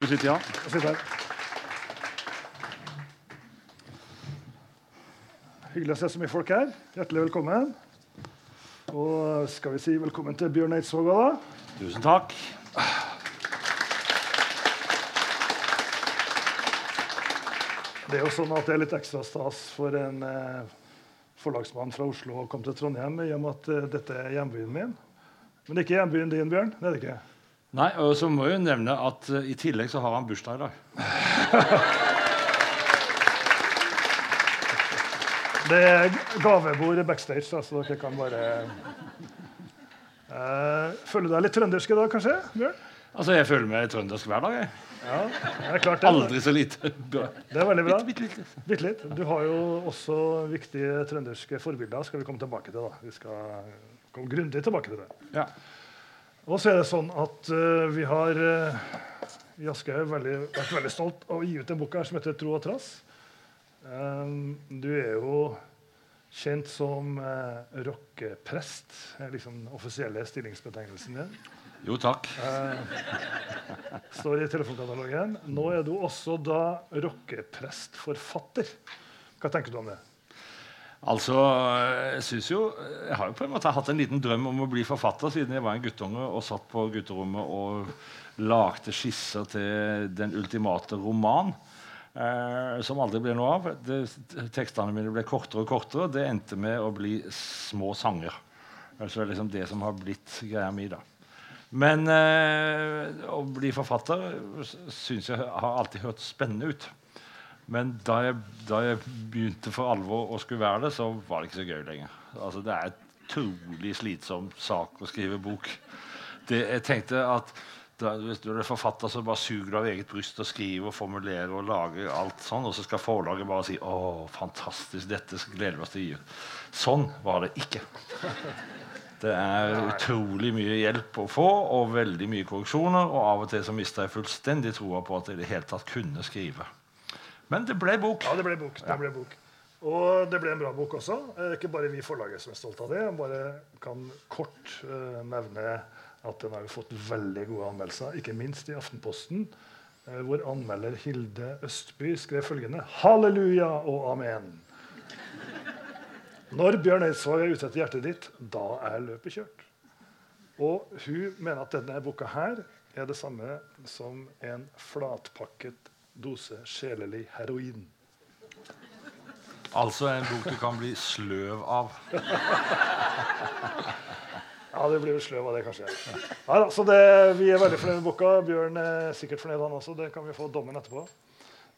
Du sitter, ja. Jeg sitter her. Hyggelig å se så mye folk her. Hjertelig velkommen. Og skal vi si velkommen til Bjørn Eidsvåg da? Tusen takk. Det er jo sånn at det er litt ekstra stas for en eh, forlagsmann fra Oslo å komme til Trondheim i og med at eh, dette er hjembyen min. Men det er ikke hjembyen din, Bjørn. det er det ikke. Nei, og så må jeg jo nevne at uh, i tillegg så har han bursdag i dag. Det er gavebord backstage, så så dere kan bare uh, Føler du deg litt trøndersk i dag, kanskje? Bjørn? Altså, Jeg føler meg trøndersk hver dag. jeg. Ja, det er klart det. Aldri så lite. Det er veldig bra. Bitt, bitt, litt. bitt, litt. Du har jo også viktige trønderske forbilder. skal vi komme tilbake til da. Vi skal komme grundig tilbake til det. Ja. Og så er det sånn at uh, vi har uh, i Aschehoug vært veldig stolt av å gi ut en bok her som heter 'Tro og trass'. Um, du er jo kjent som uh, rockeprest. er liksom den offisielle stillingsbetegnelsen din. Jo, takk. Uh, står i telefonkatalogen. Nå er du også da rockeprestforfatter. Hva tenker du om det? Altså, Jeg synes jo, jeg har jo på en måte hatt en liten drøm om å bli forfatter siden jeg var en guttunge og satt på gutterommet og lagde skisser til den ultimate roman. Eh, som aldri ble noe av. Det, tekstene mine ble kortere og kortere. Det endte med å bli små sanger. Så det er liksom det som har blitt greia mi. da. Men eh, å bli forfatter syns jeg har alltid hørt spennende ut. Men da jeg, da jeg, begynte for alvor å skulle være det, så var det ikke så gøy lenger. Altså, det er et utrolig slitsom sak å skrive bok. Det, jeg tenkte at Hvis du er forfatter, så bare suger du av eget bryst og skriver og formulerer og lager alt sånn, og så skal forlaget bare si 'Å, fantastisk, dette gleder vi oss til å gi. Sånn var det ikke. Det er utrolig mye hjelp å få, og veldig mye korreksjoner. Og av og til så mista jeg fullstendig troa på at jeg i det hele tatt kunne skrive. Men det ble bok. Ja, det ble bok. Det ble bok. Og det ble en bra bok også. Eh, ikke bare vi i forlaget som er stolt av det. Jeg bare kan kort uh, nevne at den har fått veldig gode anmeldelser, ikke minst i Aftenposten, uh, hvor anmelder Hilde Østby skrev følgende Halleluja og amen. Når Bjørn Eidsvåg er ute etter hjertet ditt, da er løpet kjørt. Og hun mener at denne boka her er det samme som en flatpakket dose sjelelig heroin. Altså en bok du kan bli sløv av. ja, det blir vel sløv av det, kanskje. Ja, så det, Vi er veldig fornøyd med boka. Bjørn er sikkert fornøyd, han også. Det kan vi få dommen etterpå.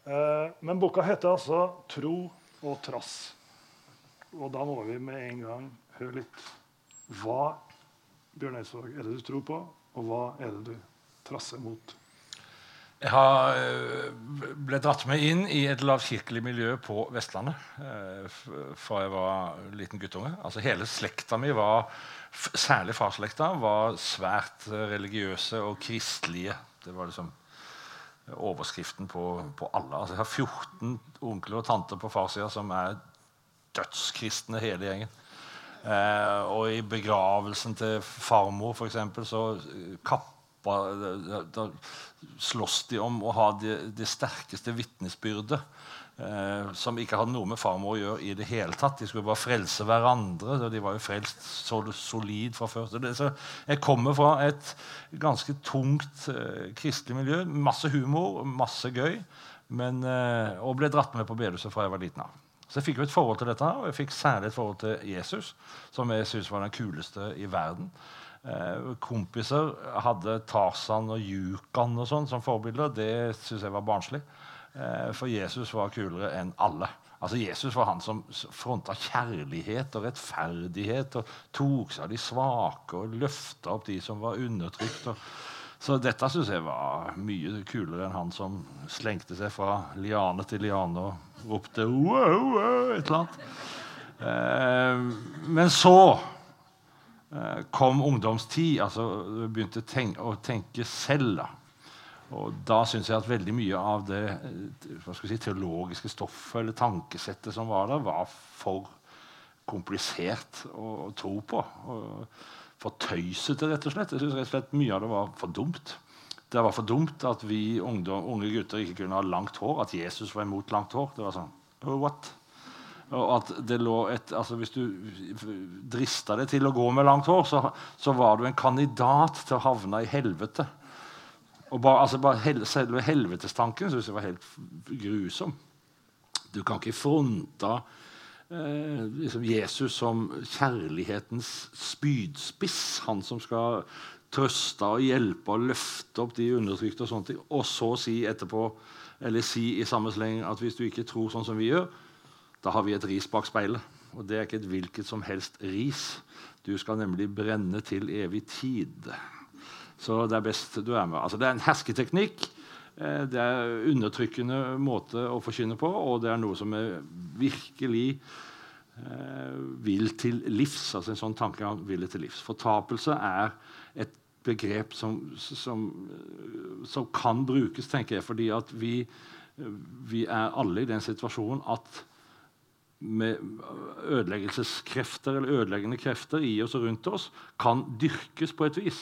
Uh, men boka heter altså 'Tro og trass'. Og da må vi med en gang høre litt Hva Bjørn Eidsvåg, er det du tror på, og hva er det du trasser mot? Jeg har ble dratt med inn i et lavkirkelig miljø på Vestlandet eh, fra jeg var liten guttunge. Altså Hele slekta mi, var, særlig farslekta, var svært religiøse og kristelige. Det var liksom overskriften på, på alle. Altså Jeg har 14 onkler og tanter på farssida som er dødskristne, hele gjengen. Eh, og i begravelsen til farmor, for eksempel, så kappa da, da slåss de om å ha det, de sterkeste vitnesbyrdet. Eh, som ikke hadde noe med farmor å gjøre i det hele tatt. De skulle bare frelse hverandre. og De var jo frelst så solid fra før. Så, det, så jeg kommer fra et ganske tungt eh, kristelig miljø. Masse humor, masse gøy. Men, eh, og ble dratt med på bedehuset fra jeg var liten av. Så jeg fikk jo et forhold til dette, og jeg fikk særlig et forhold til Jesus, som jeg syns var den kuleste i verden. Eh, kompiser hadde Tarzan og Yukan og sånn som forbilder. Det syns jeg var barnslig. Eh, for Jesus var kulere enn alle. Altså Jesus var han som fronta kjærlighet og rettferdighet og tok seg av de svake og løfta opp de som var undertrykt. så dette syns jeg var mye kulere enn han som slengte seg fra liane til liane og ropte wow, wow, et eller annet. Eh, men så kom ungdomstid. altså Begynte tenk, å tenke selv. da. Og da syns jeg at veldig mye av det skal si, teologiske stoffet eller tankesettet som var der, var for komplisert å, å tro på. Og for tøysete, rett og slett. Jeg synes rett og slett Mye av det var for dumt. det var for dumt at vi ungdom, unge gutter ikke kunne ha langt hår. At Jesus var imot langt hår. Det var sånn, what? Og at det lå et, altså Hvis du drista deg til å gå med langt hår, så, så var du en kandidat til å havne i helvete. Og bare, altså bare hel, Selve helvetestanken syntes jeg var helt grusom. Du kan ikke fronte eh, liksom Jesus som kjærlighetens spydspiss. Han som skal trøste og hjelpe og løfte opp de undertrykte, og sånne ting, og så si etterpå, eller si i samme sleng at hvis du ikke tror sånn som vi gjør, da har vi et ris bak speilet. Og det er ikke et hvilket som helst ris. Du skal nemlig brenne til evig tid. Så det er best du er med. Altså, det er en hersketeknikk. Eh, det er undertrykkende måte å forkynne på, og det er noe som er virkelig eh, vil til livs. altså en sånn tanke han vil til livs. Fortapelse er et begrep som, som, som, kan brukes, tenker jeg, fordi at vi, vi er alle i den situasjonen at med ødeleggelseskrefter eller ødeleggende krefter i oss og rundt oss kan dyrkes på et vis.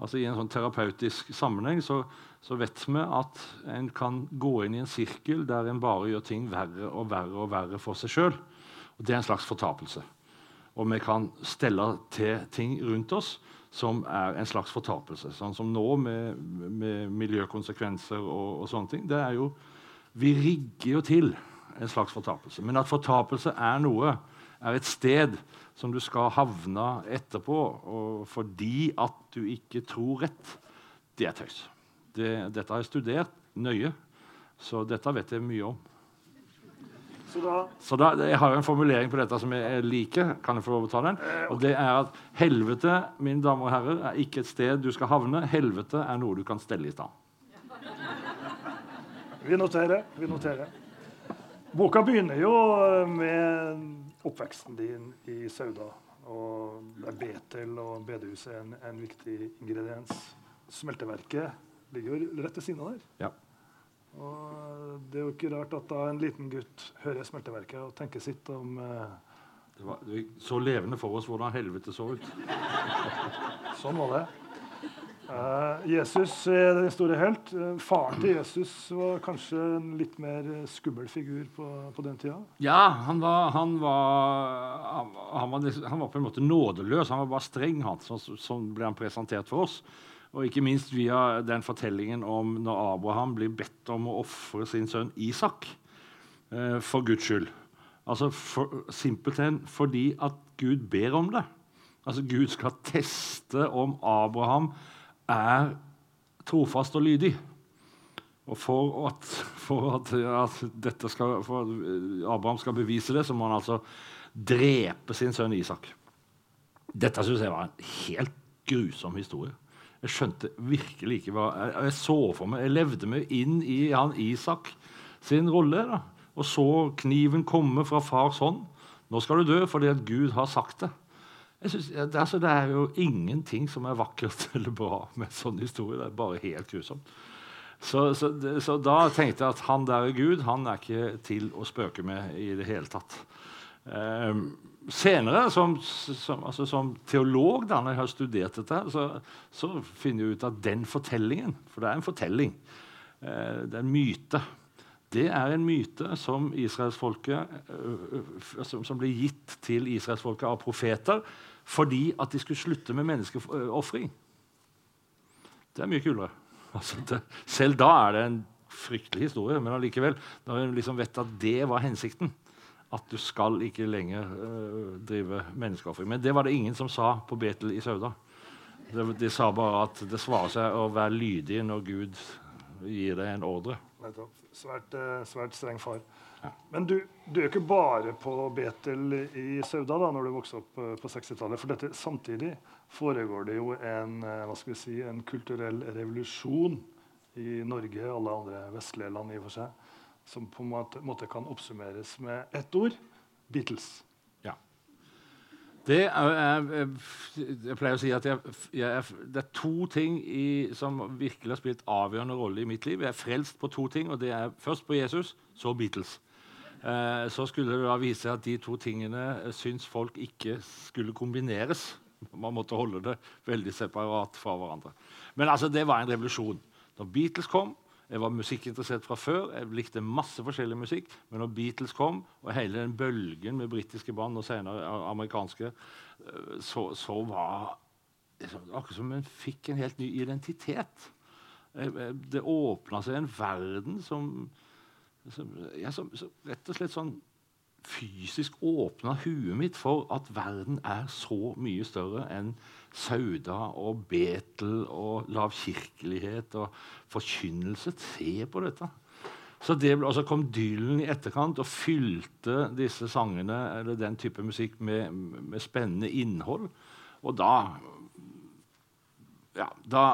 Altså I en sånn terapeutisk sammenheng så, så, vet vi at en kan gå inn i en sirkel der en bare gjør ting verre og verre og verre for seg sjøl. Det er en slags fortapelse. Og vi kan stelle til ting rundt oss som er en slags fortapelse. Sånn som nå med, med miljøkonsekvenser og, og, sånne ting. Det er jo, Vi rigger jo til en slags fortapelse. Men at fortapelse er noe, er et sted som du skal havne etterpå og fordi at du ikke tror rett, det er tøys. Det, dette har jeg studert nøye, så dette vet jeg mye om. Så da, så da, Jeg har jo en formulering på dette som jeg liker. Kan jeg få lov å ta den? Eh, og det er at Helvete mine damer og herrer, er ikke et sted du skal havne. Helvete er noe du kan stelle i stand. Vi noterer. Vi noterer. Boka begynner jo med oppveksten din i Sauda. Og der Betel og bedehuset er en, en viktig ingrediens. Smelteverket ligger jo rett ved siden av der. Ja. Og det er jo ikke rart at da en liten gutt hører smelteverket og tenker sitt om eh, det var, det så levende for oss hvordan helvete så ut. sånn var det. Eh, Jesus er den store helt. Eh, faren til Jesus var kanskje en litt mer skummel figur på, på den tida? Ja, han var, han, var, han, var, han var, på en måte nådeløs. Han var bare streng, han, sånn som ble han presentert for oss. Og ikke minst via den fortellingen om når Abraham blir bedt om å ofre sin sønn Isak eh, for Guds skyld. Altså for, Simpelthen fordi at Gud ber om det. Altså Gud skal teste om Abraham er trofast og lydig. Og for at, for at, at skal, for Abraham skal bevise det, så må han altså drepe sin sønn Isak. Dette syns jeg var en helt grusom historie. Jeg skjønte virkelig ikke hva Jeg, jeg så for meg, jeg levde meg inn i han Isak sin rolle. da, Og så kniven komme fra fars hånd. Nå skal du dø fordi at Gud har sagt det. Synes, det, altså, det, er jo ingenting som er vakkert eller bra med en sånn historie. Det er bare helt grusomt. Så, så, så, da tenkte jeg at han der er Gud. Han er ikke til å spøke med i det hele tatt. Um, senere, som, som, altså som, teolog, da når jeg har studert dette, så, så, finner jeg ut at den fortellingen For det er en fortelling. Eh, det er en myte. Det er en myte som, eh, som ble gitt til israelsfolket av profeter fordi at de skulle slutte med menneskeofring. Det er mye kulere. Altså det, selv da er det en fryktelig historie, men allikevel, når en liksom vet at det var hensikten, at du skal ikke lenger uh, drive menneskeofring. Men det var det ingen som sa på Betel i Sauda. De, de sa bare at det svarer seg å være lydig når Gud gir deg en ordre. Svært, uh, svært streng far. Men du, du, er ikke bare på Betel i Sauda da når du vokste opp uh, på 60-tallet. For dette, samtidig foregår det jo en, hva skal vi si, en kulturell revolusjon i Norge og alle andre vestlige land. i og for seg som på en måte kan oppsummeres med ett ord Beatles. Ja. Det er, jeg, jeg pleier å si at jeg, jeg, det er to ting i, som virkelig har spilt avgjørende rolle i mitt liv. Jeg er frelst på to ting, og det er først på Jesus, så Beatles. Eh, så skulle det da vise at de to tingene syns folk ikke skulle kombineres. Man måtte holde det veldig separat fra hverandre. Men altså, det var en revolusjon. Når Beatles kom Jeg var musikkinteressert fra før. Jeg likte masse forskjellig musikk. Men når Beatles kom, og hele den bølgen med britiske band og senere amerikanske, eh, så, så var det akkurat som en fikk en helt ny identitet. Eh, eh, det åpna seg en verden som, som, ja, som, som rett og slett sånn fysisk åpna huet mitt for at verden er så mye større enn Sauda og Betel og lavkirkelighet og forkynnelse. Se på dette. Så det ble, altså kom Dylan i etterkant og fylte disse sangene eller den type musikk med, med spennende innhold. Og da Ja, da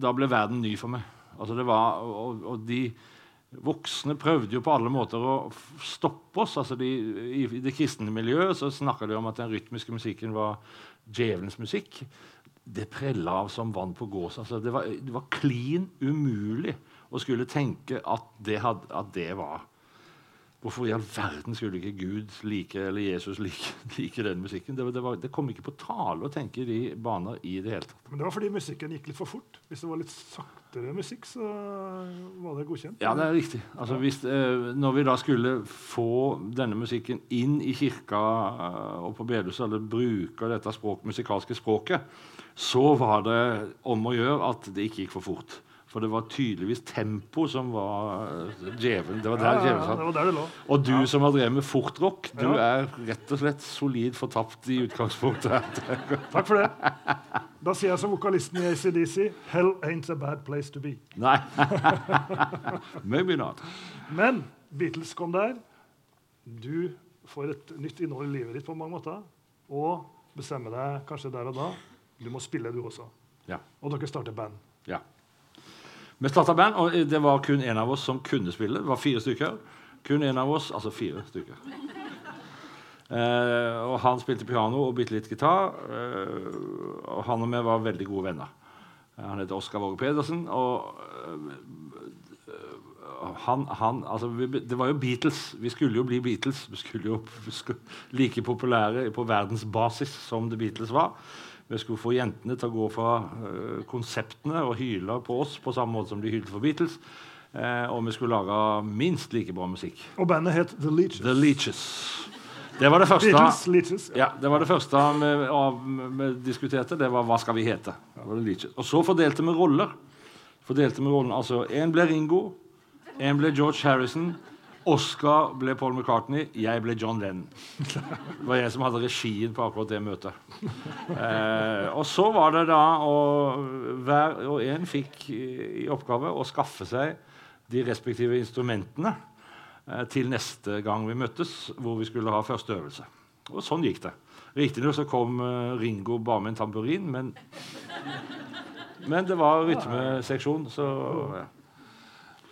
Da ble verden ny for meg. Altså var, og, og de Voksne prøvde jo på alle måter å stoppe oss. Altså de, I det kristne miljøet så snakka de om at den rytmiske musikken var djevelens musikk. Det prella av som vann på gås. Altså det, var, det var klin umulig å skulle tenke at det, had, at det var Hvorfor i all verden skulle ikke Gud like, eller Jesus like, like den musikken? Det, det, var, det, kom ikke på tale å tenke i de baner i det hele tatt. Men det var fordi musikken gikk litt for fort? Hvis det var litt saktere musikk, så var det godkjent? Ja, det er riktig. Altså, hvis, eh, når vi da skulle få denne musikken inn i kirka eh, og på bedehuset, eller bruke dette språk, musikalske språket, så var det om å gjøre at det ikke gikk for fort. For det var tydeligvis tempo som var eh, djevelen. Det var der ja, djevelen satt. der. Og du Ja. som har drevet med fortrock, du Ja. er rett og slett solid fortapt i utgangspunktet. Takk for det. Da sier jeg som vokalisten i ACDC Hell ain't a bad place to be. Nei. Maybe not. Men Beatles kom der. Du får et nytt innhold i livet ditt på mange måter. Og bestemmer deg kanskje der og da. Du må spille, du også. Ja. Og dere starter band. ja. Vi starta band, og det var kun én av oss som kunne spille. Det var fire stykker. Kun én av oss, altså fire stykker. Eh, og han spilte piano og bitte litt gitar. Eh, og han og vi var veldig gode venner. Eh, han heter Oskar Våge Pedersen. Og eh, han, han altså, vi, Det var jo Beatles. Vi skulle jo bli Beatles. Vi skulle jo vi skulle, like populære på verdensbasis som The Beatles var. Vi skulle få jentene til å gå fra uh, konseptene og hyle på oss på samme måte som de hylte for Beatles. Uh, og vi skulle lage minst like bra musikk. Og bandet het The Leeches. The Leeches. Det var det første Beatles, Leaches, ja, det var det første vi, av, vi diskuterte. Det var hva skal vi hete. Det var det Og så fordelte vi roller. Fordelte vi rollen, altså En ble Ringo, en ble George Harrison, Oscar ble Paul McCartney, jeg ble John Lennon. Det var jeg som hadde regien på akkurat det møtet. Eh, og så var det da å Hver og en fikk i, oppgave å skaffe seg de respektive instrumentene eh, til neste gang vi møttes, hvor vi skulle ha første øvelse. Og sånn gikk det. Riktignok så kom eh, Ringo bare med en tamburin, men, men det var rytmeseksjon, så ja.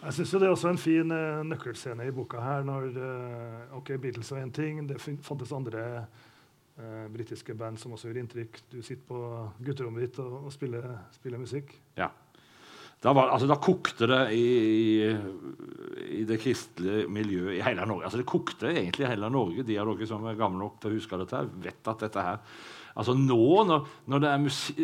Jeg synes jo Det er også en fin uh, nøkkelscene i boka. her, når uh, ok, Beatles var én ting, det fantes andre uh, britiske band som også gjør inntrykk. Du sitter på gutterommet ditt og, og spiller, spiller musikk. Ja. Da, var, altså, da kokte det i, i, i det kristelige miljøet i hele Norge. Altså, det kokte egentlig i hele Norge. De av dere som er gamle nok til å huske dette, vet at dette her Altså Nå, når, når det er musi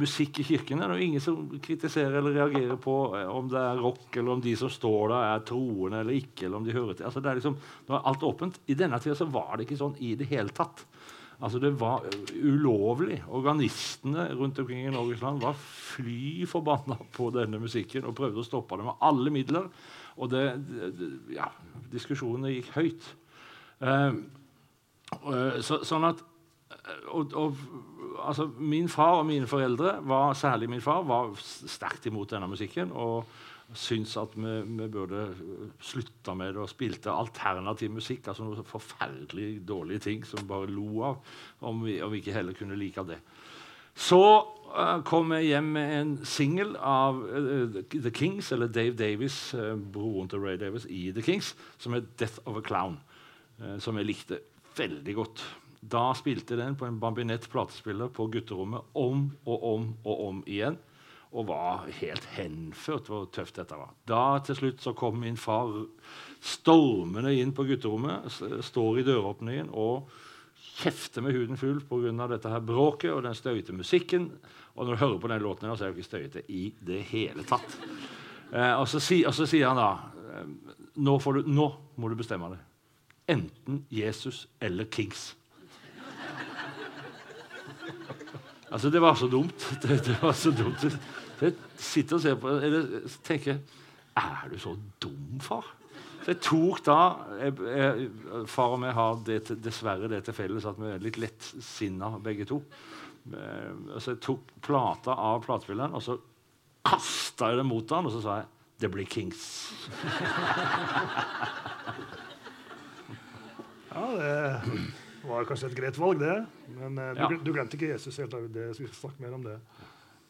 musikk i kirken, er det ingen som kritiserer eller reagerer på eh, om det er rock, eller om de som står der, er troende eller ikke. eller om de hører til. Altså, det er liksom, Nå er alt åpent. I denne tida så var det ikke sånn i det hele tatt. Altså Det var ulovlig. Organistene rundt omkring i Norges land var fly forbanna på denne musikken og prøvde å stoppe det med alle midler. Og det, det, ja, diskusjonene gikk høyt. Uh, uh, så, sånn at og, og, altså, Min far og mine foreldre, var, særlig min far, var sterkt imot denne musikken. og syntes at vi, vi burde slutte med det og spilte alternativ musikk. altså Noen forferdelig dårlige ting som bare lo av, om vi, om vi ikke heller kunne like det. Så uh, kom jeg hjem med en singel av uh, The Kings, eller Dave Davis, uh, broren til Ray Davis, i The Kings, som het 'Death of a Clown', eh, som jeg likte veldig godt. Da spilte den på en Bambinett platespiller på gutterommet om og om og om igjen. Og var helt henført hvor tøft dette var. Da til slutt så kom min far stormende inn på gutterommet, står i døråpningen og kjefter med huden full pga. dette her bråket og den støyte musikken. Og når du hører på den låten, så er det ikke støyete i det hele tatt. Eh, og, så si, og, så sier han da eh, nå, du, nå, må du bestemme deg. Enten Jesus eller Kings. Altså, det var så dumt. Det, det var så dumt. Jeg sitter og ser på eller tenker Er du så dum, far? Så jeg tok da jeg, jeg, Far og meg har det, dessverre det til felles at vi er litt lettsinna begge to. Eh, så jeg tok plata av platespilleren, og så kasta jeg det mot han, og så sa jeg det blir Kings. ja, det var kanskje et greit valg, det. Men uh, du, ja. du, glemte ikke Jesus helt. Det, så vi skal snakke mer om det.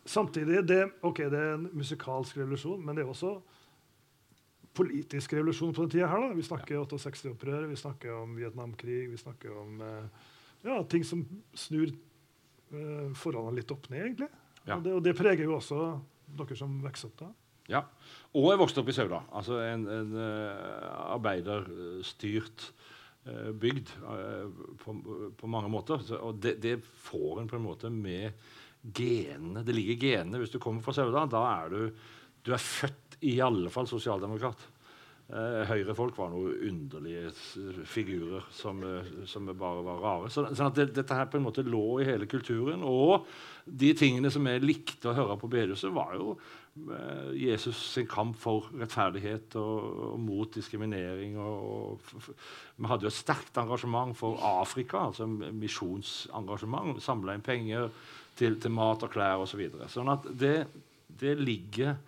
Samtidig, det, ok, det er en musikalsk revolusjon, men det er også politisk revolusjon på den tida her. Da. Vi snakker ja. 68-opprør, vi snakker om Vietnamkrig, vi snakker om uh, ja, ting som snur uh, forholdene litt opp ned, egentlig. Ja. Og, det, og, det, preger jo også dere som vokser opp da. Ja. Og jeg vokste opp i Sauda. Altså en, en uh, arbeiderstyrt bygd uh, på, på, mange måter. Og det, det, får en på en måte med genene. Det ligger genene. Hvis du kommer fra Sauda, da er du, du er født i alle fall sosialdemokrat. Uh, Høyrefolk var noen underlige figurer som, uh, som bare var rare. Så, sånn at det, dette her på en måte lå i hele kulturen. Og de tingene som jeg likte å høre på bedehuset, var jo uh, Jesus sin kamp for rettferdighet og, og mot diskriminering. Og, og, vi hadde jo et sterkt engasjement for Afrika, altså misjonsengasjement. Samla inn penger til, til, mat og klær osv. Så videre. sånn at det, det ligger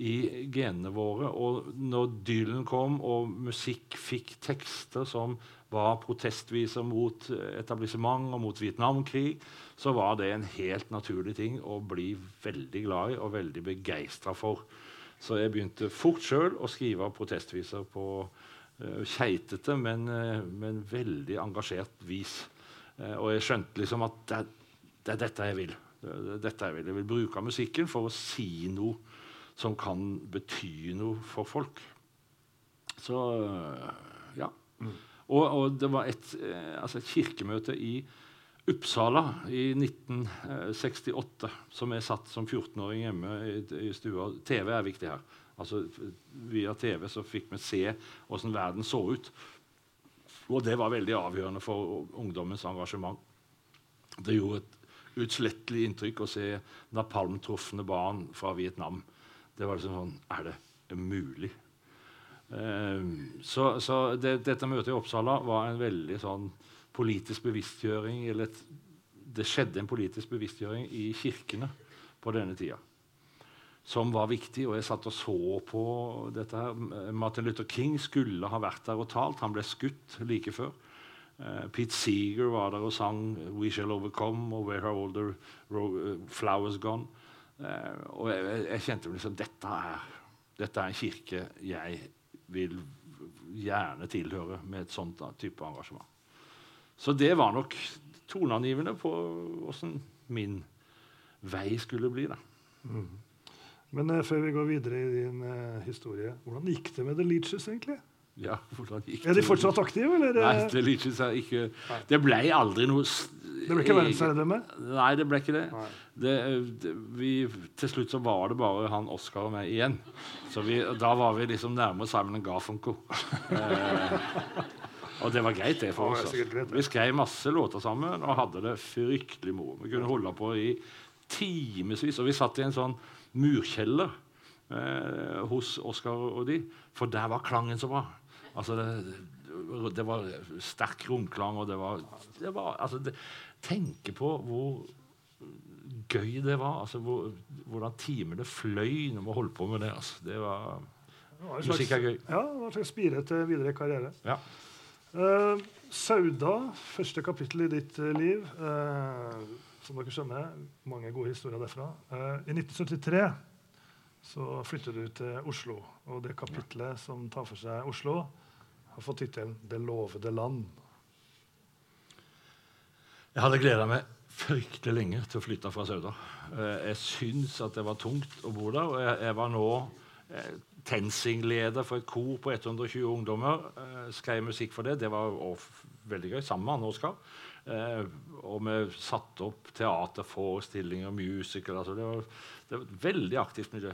i genene våre. Og når Dylan kom, og musikk fikk tekster som var protestviser mot etablissement og mot Vietnamkrig, så var det en helt naturlig ting å bli veldig glad i og veldig begeistra for. Så jeg begynte fort sjøl å skrive protestviser på uh, keitete, men, uh, men, veldig engasjert vis. Uh, og jeg skjønte liksom at det, det er dette jeg vil. Det, det, dette jeg vil. Jeg vil bruke musikken for å si noe som kan bety noe for folk. Så ja. Mm. Og, og, det var et, eh, altså et, kirkemøte i Uppsala i 1968 som jeg satt som 14-åring hjemme i, i, stua. TV er viktig her. Altså, via TV så fikk vi se åssen verden så ut. Og det var veldig avgjørende for ungdommens engasjement. Det gjorde et utslettelig inntrykk å se napalmtrufne barn fra Vietnam det var liksom sånn Er det mulig? Eh, så, så det, dette møtet i Oppsala var en veldig sånn politisk bevisstgjøring eller et, Det skjedde en politisk bevisstgjøring i kirkene på denne tida som var viktig. Og jeg satt og så på dette her. Martin Luther King skulle ha vært der og talt. Han ble skutt like før. Uh, Pete Seeger var der og sang 'We Shall Overcome' og 'Where Are All The Flowers Gone'. Uh, og jeg, jeg, kjente liksom dette er, dette er en kirke jeg vil gjerne tilhøre med et sånt type engasjement. Så det var nok toneangivende på åssen min vei skulle bli. da. Mm. Men uh, før vi går videre i din uh, historie, hvordan gikk det med The Leaches egentlig? Ja, hvordan gikk det? Er de fortsatt aktive? Eller? Nei, The Leaches er ikke Det ble aldri noe Det ble ikke verdensherredømme? Nei, det ble ikke det. det, det vi, til slutt så var det bare han Oscar og meg igjen. Så vi, da var vi liksom nærmere Simon Garfunko. eh, og det var greit, det for oss. Vi skrev masse låter sammen og hadde det fryktelig moro. Vi kunne holde på i timevis. Og vi satt i en sånn murkjeller eh, hos Oskar og de, for der var klangen så bra. Altså, det, det var sterk romklang, og det var, det var altså, det, Tenke på hvor gøy det var. altså hvor, Hvordan det fløy når vi holdt på med det. altså det var Musikk er gøy. Ja, det var en slags spire til videre karriere. Ja. Uh, Sauda, første kapittel i ditt uh, liv. Uh, som dere skjønner, mange gode historier derfra. I 1973 så flytter du til Oslo. Og det kapitlet som tar for seg Oslo, har fått tittelen 'Det lovede land'. Jeg hadde gleda meg fryktelig lenge til å flytte fra Sauda. Eh, jeg syns at det var tungt å bo der. og Jeg, var nå eh, TenSing-leder for et kor på 120 ungdommer. Eh, skrev musikk for det. Det var veldig gøy sammen med Anne Oskar. Og vi satte opp teaterforestillinger, musical altså det, var, det var et veldig aktivt miljø.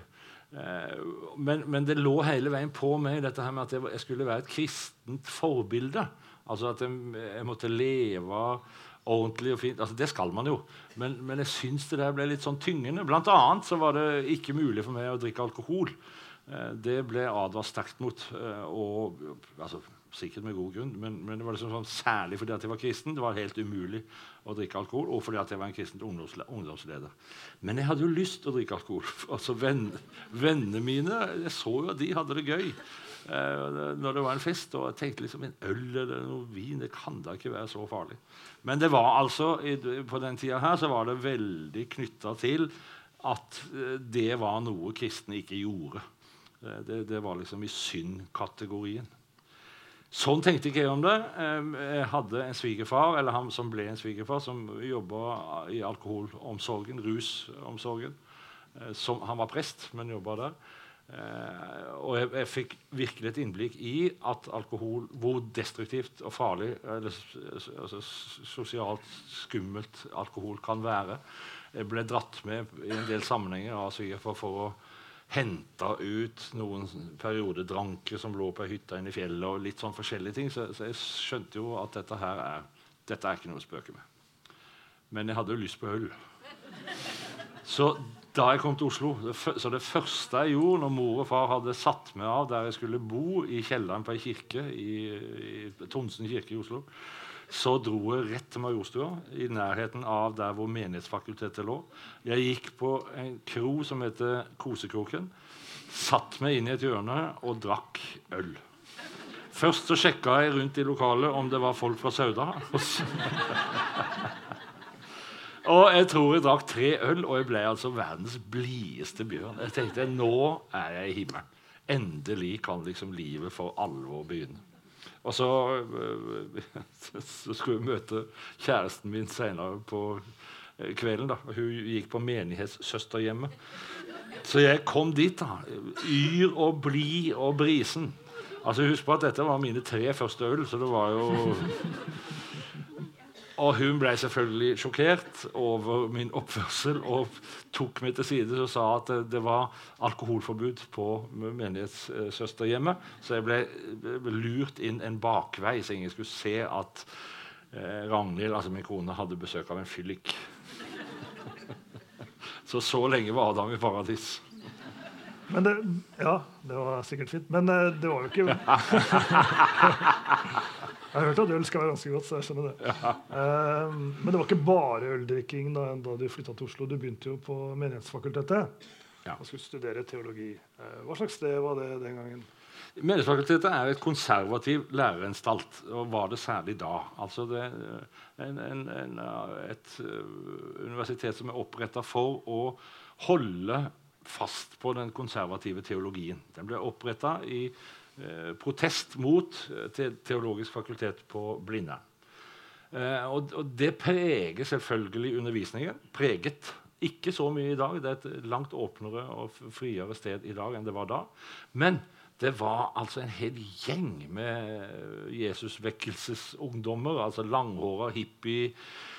Men, men, det lå hele veien på meg dette her med at jeg skulle være et kristent forbilde. Altså at jeg, jeg måtte leve ordentlig og fint. Altså, det skal man jo. Men, men jeg syns det der ble litt sånn tyngende. Blant annet så var det ikke mulig for meg å drikke alkohol. Eh, det ble advart sterkt mot. Eh, og, altså, sikkert med god grunn, men, men det var liksom sånn, særlig fordi at jeg var kristen. Det var helt umulig å drikke alkohol, og fordi at jeg var en kristen ungdomsleder. Men jeg hadde jo lyst til å drikke alkohol. Altså, venn, Vennene mine jeg så jo at de hadde det gøy når det var en fest. Og jeg tenkte liksom en øl eller noe vin det kan da ikke være så farlig. Men det var altså, på den tida her så var det veldig knytta til at eh, det var noe kristne ikke gjorde. Eh, det, det var liksom i synd-kategorien. Sånn tenkte ikke jeg om det. Jeg hadde en svigerfar eller han som ble en svigerfar, som jobba i alkoholomsorgen, rusomsorgen. Eh, som, han var prest, men jobba der. Eh, og jeg, jeg, fikk virkelig et innblikk i at alkohol, hvor destruktivt og farlig eller altså, sosialt skummelt alkohol kan være. Jeg ble dratt med i en del sammenhenger av svigerfar for å hente ut noen periodedranker som lå på hytta inne i fjellet. og litt sånn forskjellige ting, Så, så jeg skjønte jo at dette her er, dette er ikke noe å spøke med. Men jeg hadde jo lyst på øl. Så da jeg kom til Oslo, så det første jeg gjorde når mor og far hadde satt meg av der jeg skulle bo, i kjelleren på ei kirke i, i Tonsen kirke i Oslo, så dro jeg rett til Majorstua, i nærheten av der hvor Menighetsfakultetet lå. Jeg gikk på en kro som heter Kosekroken. Satt meg inn i et hjørne og drakk øl. Først så sjekka jeg rundt i lokalet om det var folk fra Sauda. Og jeg tror jeg drakk tre øl, og jeg ble altså verdens blideste bjørn. Jeg tenkte nå er jeg i himmelen. Endelig kan liksom livet for alvor begynne. Og så, så skulle jeg møte kjæresten min senere på kvelden. da, Hun gikk på menighetssøsterhjemmet. Så jeg kom dit, da. Yr og blid og brisen. Altså Husk på at dette var mine tre første øl, så det var jo og hun ble selvfølgelig sjokkert over min oppførsel og tok meg til side og sa at det var alkoholforbud på menighetssøsterhjemmet. Så jeg ble lurt inn en bakvei, så ingen skulle se at eh, Ragnhild, altså min kone, hadde besøk av en fyllik. så så lenge var Adam i paradis. Men det, ja, det var sikkert fint. Men eh, det var jo ikke Jeg har hørt at øl skal være ganske godt. så jeg skjønner det. Ja. Um, men det var ikke bare øldrikking da, da du flytta til Oslo. Du begynte jo på Menighetsfakultetet ja. og skulle studere teologi. Uh, hva slags sted var det den gangen? Menighetsfakultetet er et konservativ læreranstalt, og var det særlig da. Altså det en, en, en, et universitet som er oppretta for å holde fast på den konservative teologien. Den ble oppretta i Eh, protest mot eh, Teologisk fakultet på Blindern. Eh, og, og, det preger selvfølgelig undervisningen. Preget. Ikke så mye i dag. Det er et langt åpnere og friere sted i dag enn det var da. Men det var altså en hel gjeng med Jesusvekkelsesungdommer. Altså langhåra hippie Eh,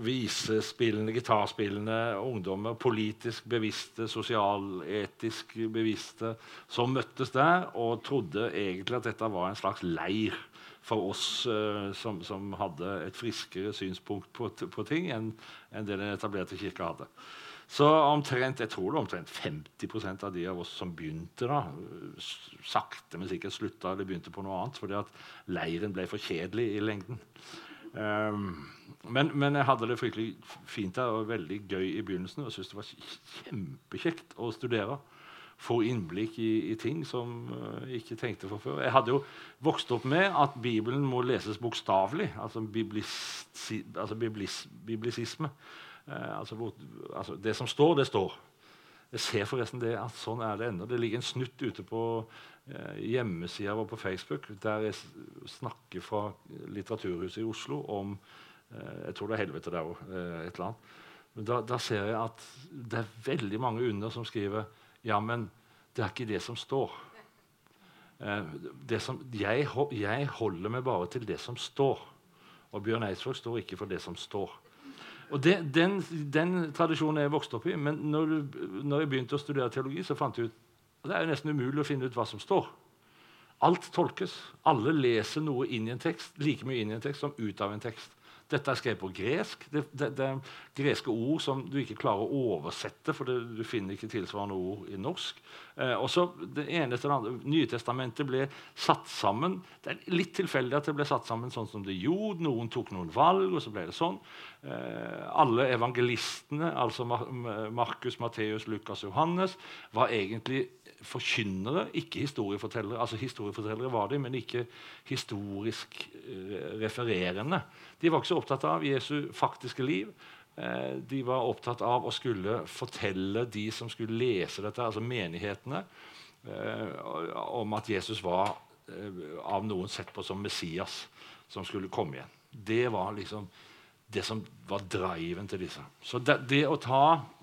visespillende, gitarspillende ungdommer, politisk bevisste, sosialetisk bevisste, som møttes der og trodde egentlig at dette var en slags leir for oss uh, som, som, hadde et friskere synspunkt på, på ting enn en det den etablerte kirka hadde. Så omtrent, jeg tror det omtrent 50% av de av oss som begynte, da, sakte, men sikkert slutta eller begynte på noe annet fordi at leiren ble for kjedelig i lengden. Um, men, men, jeg hadde det fryktelig fint der og veldig gøy i begynnelsen. Og syntes det var kjempekjekt å studere. Få innblikk i, i ting som jeg ikke tenkte for før. Jeg hadde jo vokst opp med at Bibelen må leses bokstavelig. Altså, biblis, altså biblis, biblisisme. Uh, altså, altså, det som står, det står. Jeg ser forresten det at sånn er det ennå. Det ligger en snutt ute på eh, hjemmesida vår på Facebook der jeg snakker fra Litteraturhuset i Oslo om eh, Jeg tror det er helvete der òg. Eh, et eller annet. Da, da, ser jeg at det er veldig mange under som skriver ja, men det er ikke det som står. Eh, det som, jeg, jeg holder meg bare til det som står. Og Bjørn Eidsvåg står ikke for det som står. Og det, den, den, tradisjonen er jeg vokst opp i. Men når, når, jeg begynte å studere teologi, så fant jeg ut at det er jo nesten umulig å finne ut hva som står. Alt tolkes. Alle leser noe inn i en tekst, like mye inn i en tekst som ut av en tekst. Dette er skrevet på gresk. Det, det, det, er greske ord som du ikke klarer å oversette, for det, du finner ikke tilsvarende ord i norsk. Eh, også det ene til det andre. Nytestamentet ble satt sammen. Det er litt tilfeldig at det ble satt sammen sånn som det gjorde. Noen tok noen valg, og så ble det sånn. Eh, alle evangelistene, altså Markus, Matteus, Lukas og Johannes, var egentlig forkynnere, ikke historiefortellere. Altså Historiefortellere var de, men ikke historisk uh, refererende. De var ikke så opptatt av Jesu faktiske liv. Uh, de var opptatt av å skulle fortelle de som skulle lese dette, altså menighetene, uh, om at Jesus var av noen sett på som Messias som skulle komme igjen. Det var liksom det som var driven til disse. Så det, det å ta Eh,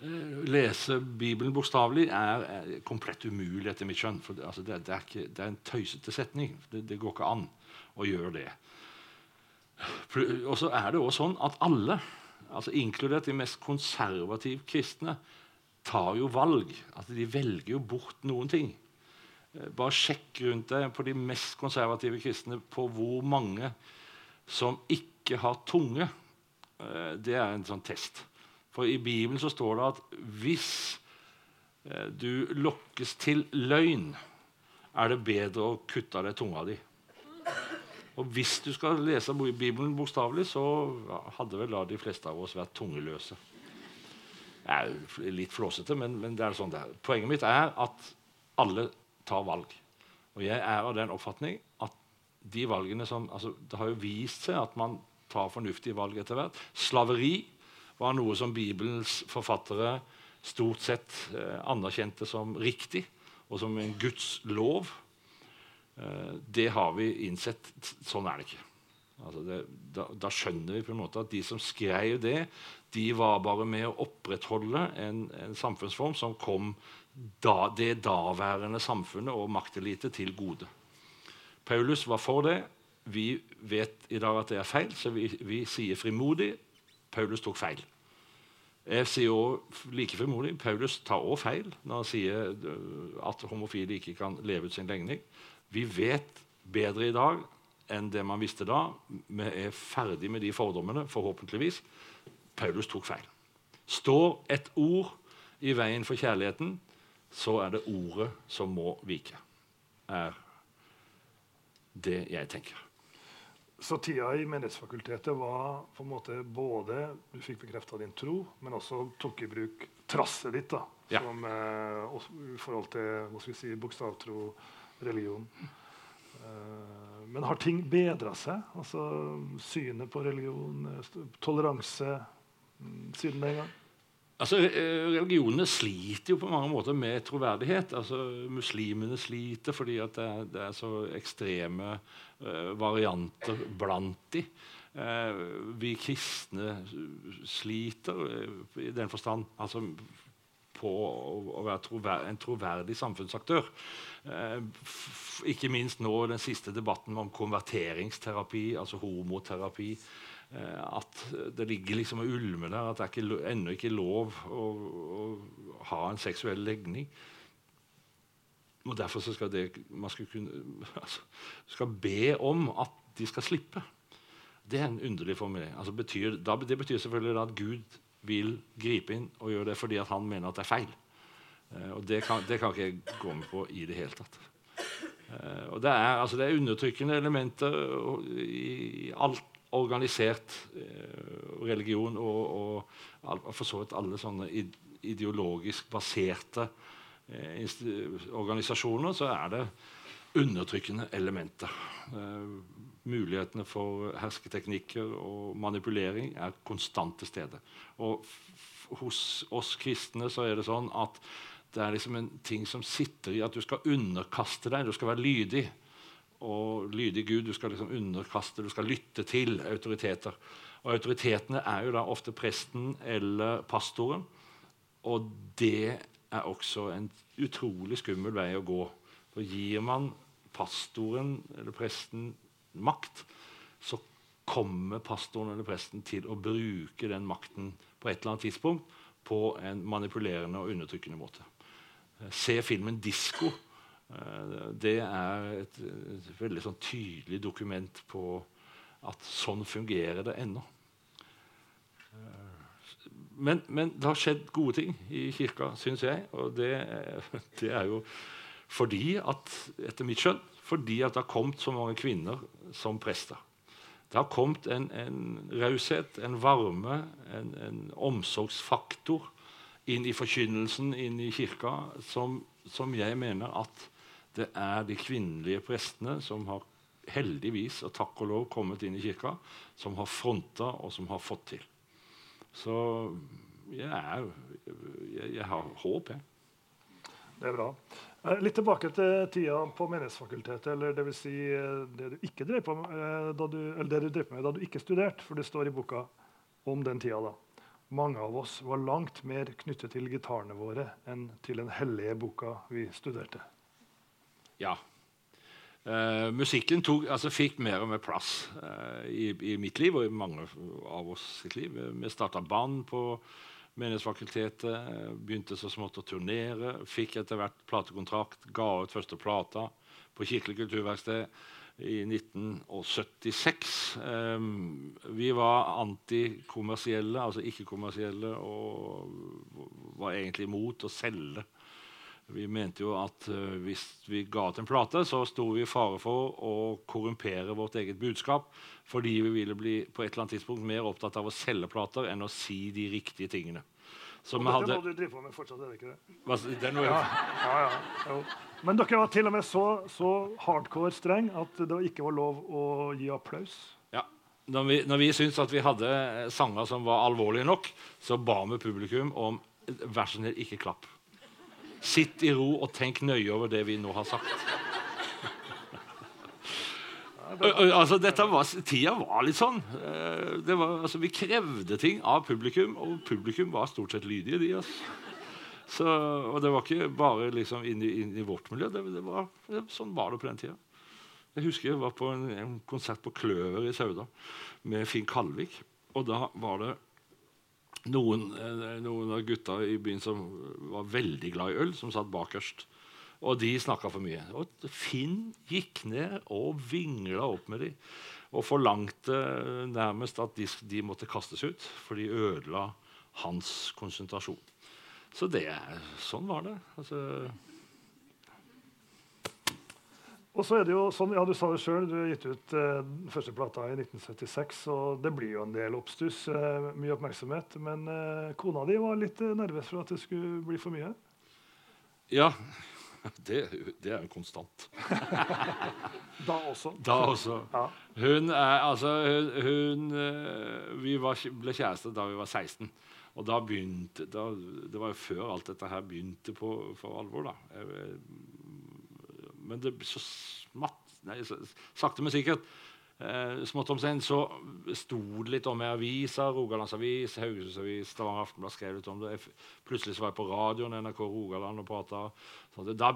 lese Bibelen bokstavelig er, er, komplett umulig etter mitt skjønn. For det, altså det, det, er, ikke, det er, en tøysete setning. Det, det, går ikke an å gjøre det. Og så er det også sånn at alle, altså inkludert de mest konservative kristne, tar jo valg. Altså de velger jo bort noen ting. Eh, bare sjekk rundt deg på de mest konservative kristne på hvor mange som ikke har tunge. Eh, det er en sånn test. For i Bibelen så står det at hvis eh, du lokkes til løgn, er det bedre å kutte av deg tunga di. Og hvis du skal lese Bibelen bokstavelig, så hadde vel da de fleste av oss vært tungeløse. Det er litt flåsete, men, men det er sånn det er. Poenget mitt er at alle tar valg. Og jeg er av den oppfatning at de valgene som altså, Det har jo vist seg at man tar fornuftige valg etter hvert. Slaveri var noe som Bibelens forfattere stort sett eh, anerkjente som riktig, og som en Guds lov. Eh, det har vi innsett. Sånn er det ikke. Altså det, da, da, skjønner vi på en måte at de som skrev det, de var bare med å opprettholde en, en samfunnsform som kom da, det daværende samfunnet og maktelite til gode. Paulus var for det. Vi vet i dag at det er feil, så vi, vi sier frimodig Paulus tok feil. Jeg sier også like frimodig Paulus tar også feil når han sier øh, at homofile ikke kan leve ut sin legning. Vi vet bedre i dag enn det man visste da. Vi er ferdig med de fordommene, forhåpentligvis. Paulus tok feil. Står et ord i veien for kjærligheten, så er det ordet som må vike. Er det jeg tenker. Så tida i Menighetsfakultetet var på en måte både Du fikk bekrefta din tro, men også tok i bruk trasset ditt da, ja. som, eh, i forhold til hva skal vi si, bokstavtro, religion. Eh, men har ting bedra seg? Altså synet på religion, eh, toleranse, mm, siden den gang? Altså, eh, Religionene sliter jo på mange måter med troverdighet. Altså, Muslimene sliter fordi det er, det, er, så ekstreme uh, varianter blant de. Uh, vi kristne sliter uh, i den forstand altså, på å, å være trover en troverdig samfunnsaktør. ikke minst nå den siste debatten om konverteringsterapi, altså homoterapi. Eh, at det ligger liksom og ulmer der at det er ennå ikke lov å, å, ha en seksuell legning. Og Derfor så skal det, man skal, kunne, altså, skal be om at de skal slippe. Det er en underlig formulering. Altså betyr, da, det betyr selvfølgelig at Gud vil gripe inn og gjøre det fordi han mener at det er feil. Eh, og det kan, det kan, ikke jeg gå med på i det hele tatt. Eh, og det er, altså, det er undertrykkende elementer i alt organisert eh, religion og, og, for så vidt alle sånne ideologisk baserte eh, organisasjoner, så er det undertrykkende elementer. Eh, mulighetene for hersketeknikker og manipulering er konstant til stede. Og hos oss kristne så er det sånn at det er liksom en ting som sitter i at du skal underkaste deg, du skal være lydig og lydig Gud. Du skal liksom underkaste, du skal lytte til autoriteter. Og Autoritetene er jo da ofte presten eller pastoren. Og det er også en utrolig skummel vei å gå. For gir man pastoren eller presten makt, så kommer pastoren eller presten til å bruke den makten på et eller annet tidspunkt på en manipulerende og undertrykkende måte. Se filmen 'Disko'. Eh, det er et, et veldig sånn tydelig dokument på at sånn fungerer det ennå. Eh, men, men, det har skjedd gode ting i kirka, syns jeg. Og det, det, er jo fordi at, etter mitt skjønn, fordi at det har kommet så mange kvinner som prester. Det har kommet en, en raushet, en varme, en, en, omsorgsfaktor inn i forkynnelsen, inn i kirka, som, som, jeg mener at det er de kvinnelige prestene som har heldigvis og takk og lov kommet inn i kirka, som har fronta og som har fått til. Så jeg, er, jeg, jeg har håp, jeg. Det er bra. Eh, litt tilbake til tida på Menighetsfakultetet, eller dvs. Si eh, det du ikke drev på eh, da du, eller det du med da du ikke studerte, for det står i boka om den tida. da. Mange av oss var langt mer knyttet til gitarene våre enn til den hellige boka vi studerte. Ja. Uh, musikken tog, altså, fikk mer og mer plass uh, i, i, mitt liv og i mange av oss sitt liv. Vi starta band på Menighetsfakultetet begynte så smått å turnere. Fikk etter hvert platekontrakt. Ga ut første plata på Kirkelig kulturverksted i 1976. Um, vi var antikommersielle, altså ikke-kommersielle, og var egentlig imot å selge. Vi mente jo at uh, hvis vi ga ut en plate, så sto vi i fare for å korrumpere vårt eget budskap fordi vi ville bli på et eller annet tidspunkt mer opptatt av å selge plater enn å si de riktige tingene. Så og dette må du drive på med fortsatt, er det ikke det? Hva, det er ja, ja, ja, Men dere var til og med så, så hardcore streng at det ikke var lov å gi applaus? Ja. Når vi, når vi syntes at vi hadde sanger som var alvorlige nok, så ba vi publikum om vær så snill, ikke klapp. Sitt i ro og tenk nøye over det vi nå har sagt altså, var, tida var litt sånn. Eh, var, altså, vi krevde ting av publikum, og publikum var stort sett lydige. de altså. Så, og det var ikke bare liksom inn i, inn i vårt miljø. Det, det var, det, sånn var det på den tida. Jeg husker jeg var på en, en, konsert på Kløver i Sauda med Finn Kalvik. Og da var det noen, eh, noen av gutta i byen som var veldig glad i øl, som satt bakerst. Og de snakka for mye. Og Finn gikk ned og vingla opp med dem. Og forlangte nærmest at de, de, måtte kastes ut, for de ødela hans konsentrasjon. Så det, sånn var det. Altså, og så er det jo sånn, ja Du sa det sjøl, du har gitt ut eh, første plata i 1976. og Det blir jo en del oppstuss, eh, mye oppmerksomhet. Men eh, kona di var litt eh, nervøs for at det skulle bli for mye? Ja, det, det er jo konstant. da også. Da også. Ja. Hun er altså hun, hun, eh, Vi var, ble kjærester da vi var 16. Og da begynte da, Det var jo før alt dette her begynte på, for alvor. da. Men det så smatt Nei, sakte, men sikkert Eh, smått om sen så sto det litt om i aviser. Rogalandsavis, Haugesundsavis, Stavanger Aftenblad skrev litt om det. Plutselig så var jeg på radioen NRK Rogaland og prata. Det,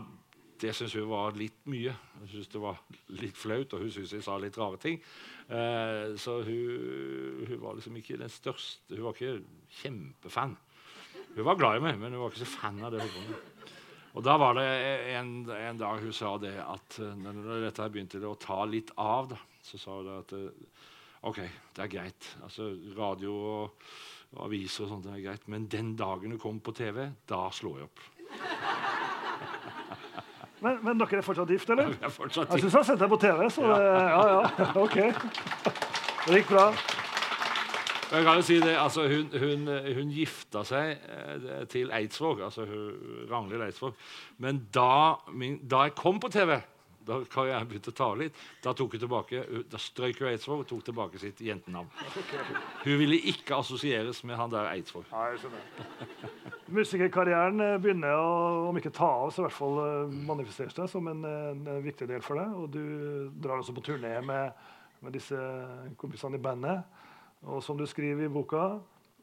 det syns hun var litt mye. Hun syntes det var litt flaut, og hun syntes jeg sa litt rare ting. Eh, så hun, hun, var liksom ikke den største Hun var ikke kjempefan. Hun var glad i meg, men hun var ikke så fan av det. hun og da var det en, en dag hun sa det at eh, når dette begynte å ta litt av da, så sa hun at eh, OK, det er greit. Altså, radio og, og aviser og sånt er greit. Men den dagen du kommer på TV, da slår jeg opp. Men, men, dere er fortsatt gift, eller? Ja, er fortsatt gift. Jeg syns jeg har sett deg på TV, så ja. Det, ja, ja. OK. Det gikk bra. Jeg kan jo si det, altså Hun, hun, hun gifta seg eh, til Eidsvåg, altså Ragnhild Eidsvåg. Men da, min, da jeg kom på TV da karrieren begynte å ta litt. Da tok hun tilbake, da strøk hun Eidsvåg og tok tilbake sitt jentenavn. Hun ville ikke assosieres med han der Eidsvåg. Musikerkarrieren eh, begynner å, om ikke ta av, så i hvert fall eh, manifestere seg som en, en, viktig del for deg. Og du drar også på turné med, med disse kompisene i bandet. Og som du skriver i boka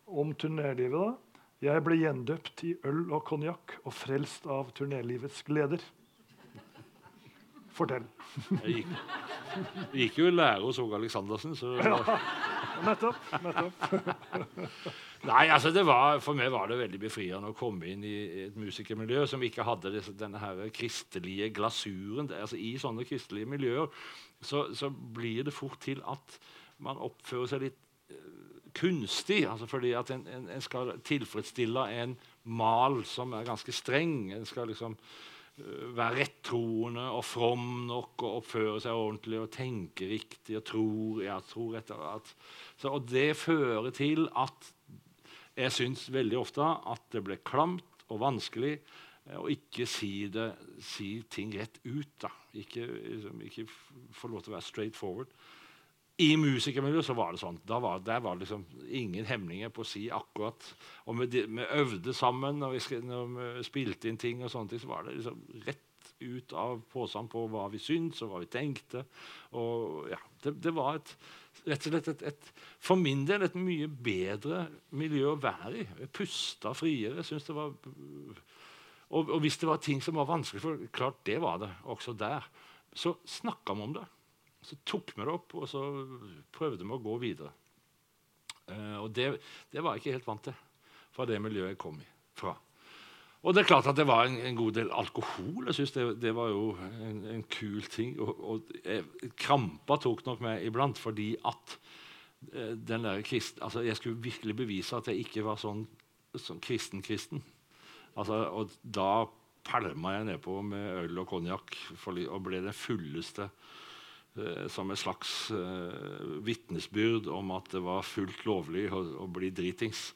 om turnélivet, da Jeg ble gjendøpt i øl og konjakk og frelst av turnélivets gleder. Fortell. Jeg gikk, jeg gikk jo i lære hos Åge Aleksandersen, så ja, Nettopp. nettopp. Nei, altså det var, For meg var det veldig befriende å komme inn i et musikermiljø som ikke hadde disse, denne her kristelige glasuren. Altså I sånne kristelige miljøer så, så, blir det fort til at man oppfører seg litt kunstig. altså fordi at en, en, en, skal tilfredsstille en mal som er ganske streng. En skal liksom uh, være rettroende og from nok og oppføre seg ordentlig og tenke riktig og tror, ja, tror etter at, så, Og det fører til at jeg syns veldig ofte at det ble klamt og vanskelig eh, å ikke si, det, si ting rett ut. da. Ikke, liksom, ikke få lov til å være straight forward. I musikermiljøet så var det sånn. Da var, der var liksom ingen hemninger på å si akkurat Og vi, vi øvde sammen når vi, når vi, spilte inn ting, og sånne ting, så var det liksom rett ut av posen på hva vi syntes og hva vi tenkte. Og ja, det, det var et rett og slett et, et, for min del et mye bedre miljø å være i. Jeg pusta friere. Jeg det var, og, og, hvis det var ting som var vanskelig, for klart det var det også der, så snakka vi om det. Så tok vi det opp, og så prøvde vi å gå videre. Uh, og det, det, var jeg ikke helt vant til fra det miljøet jeg kom fra. Og det er klart at det var en, en god del alkohol. Jeg synes det, det var jo en, en, kul ting. Og, og Krampa tok nok meg iblant fordi at eh, den der kristen, altså Jeg skulle virkelig bevise at jeg ikke var sånn, sånn kristen-kristen. Altså, og da pælma jeg nedpå med øl og konjakk og ble den fulleste Eh, som et slags uh, vitnesbyrd om at det var fullt lovlig å, å bli dritings.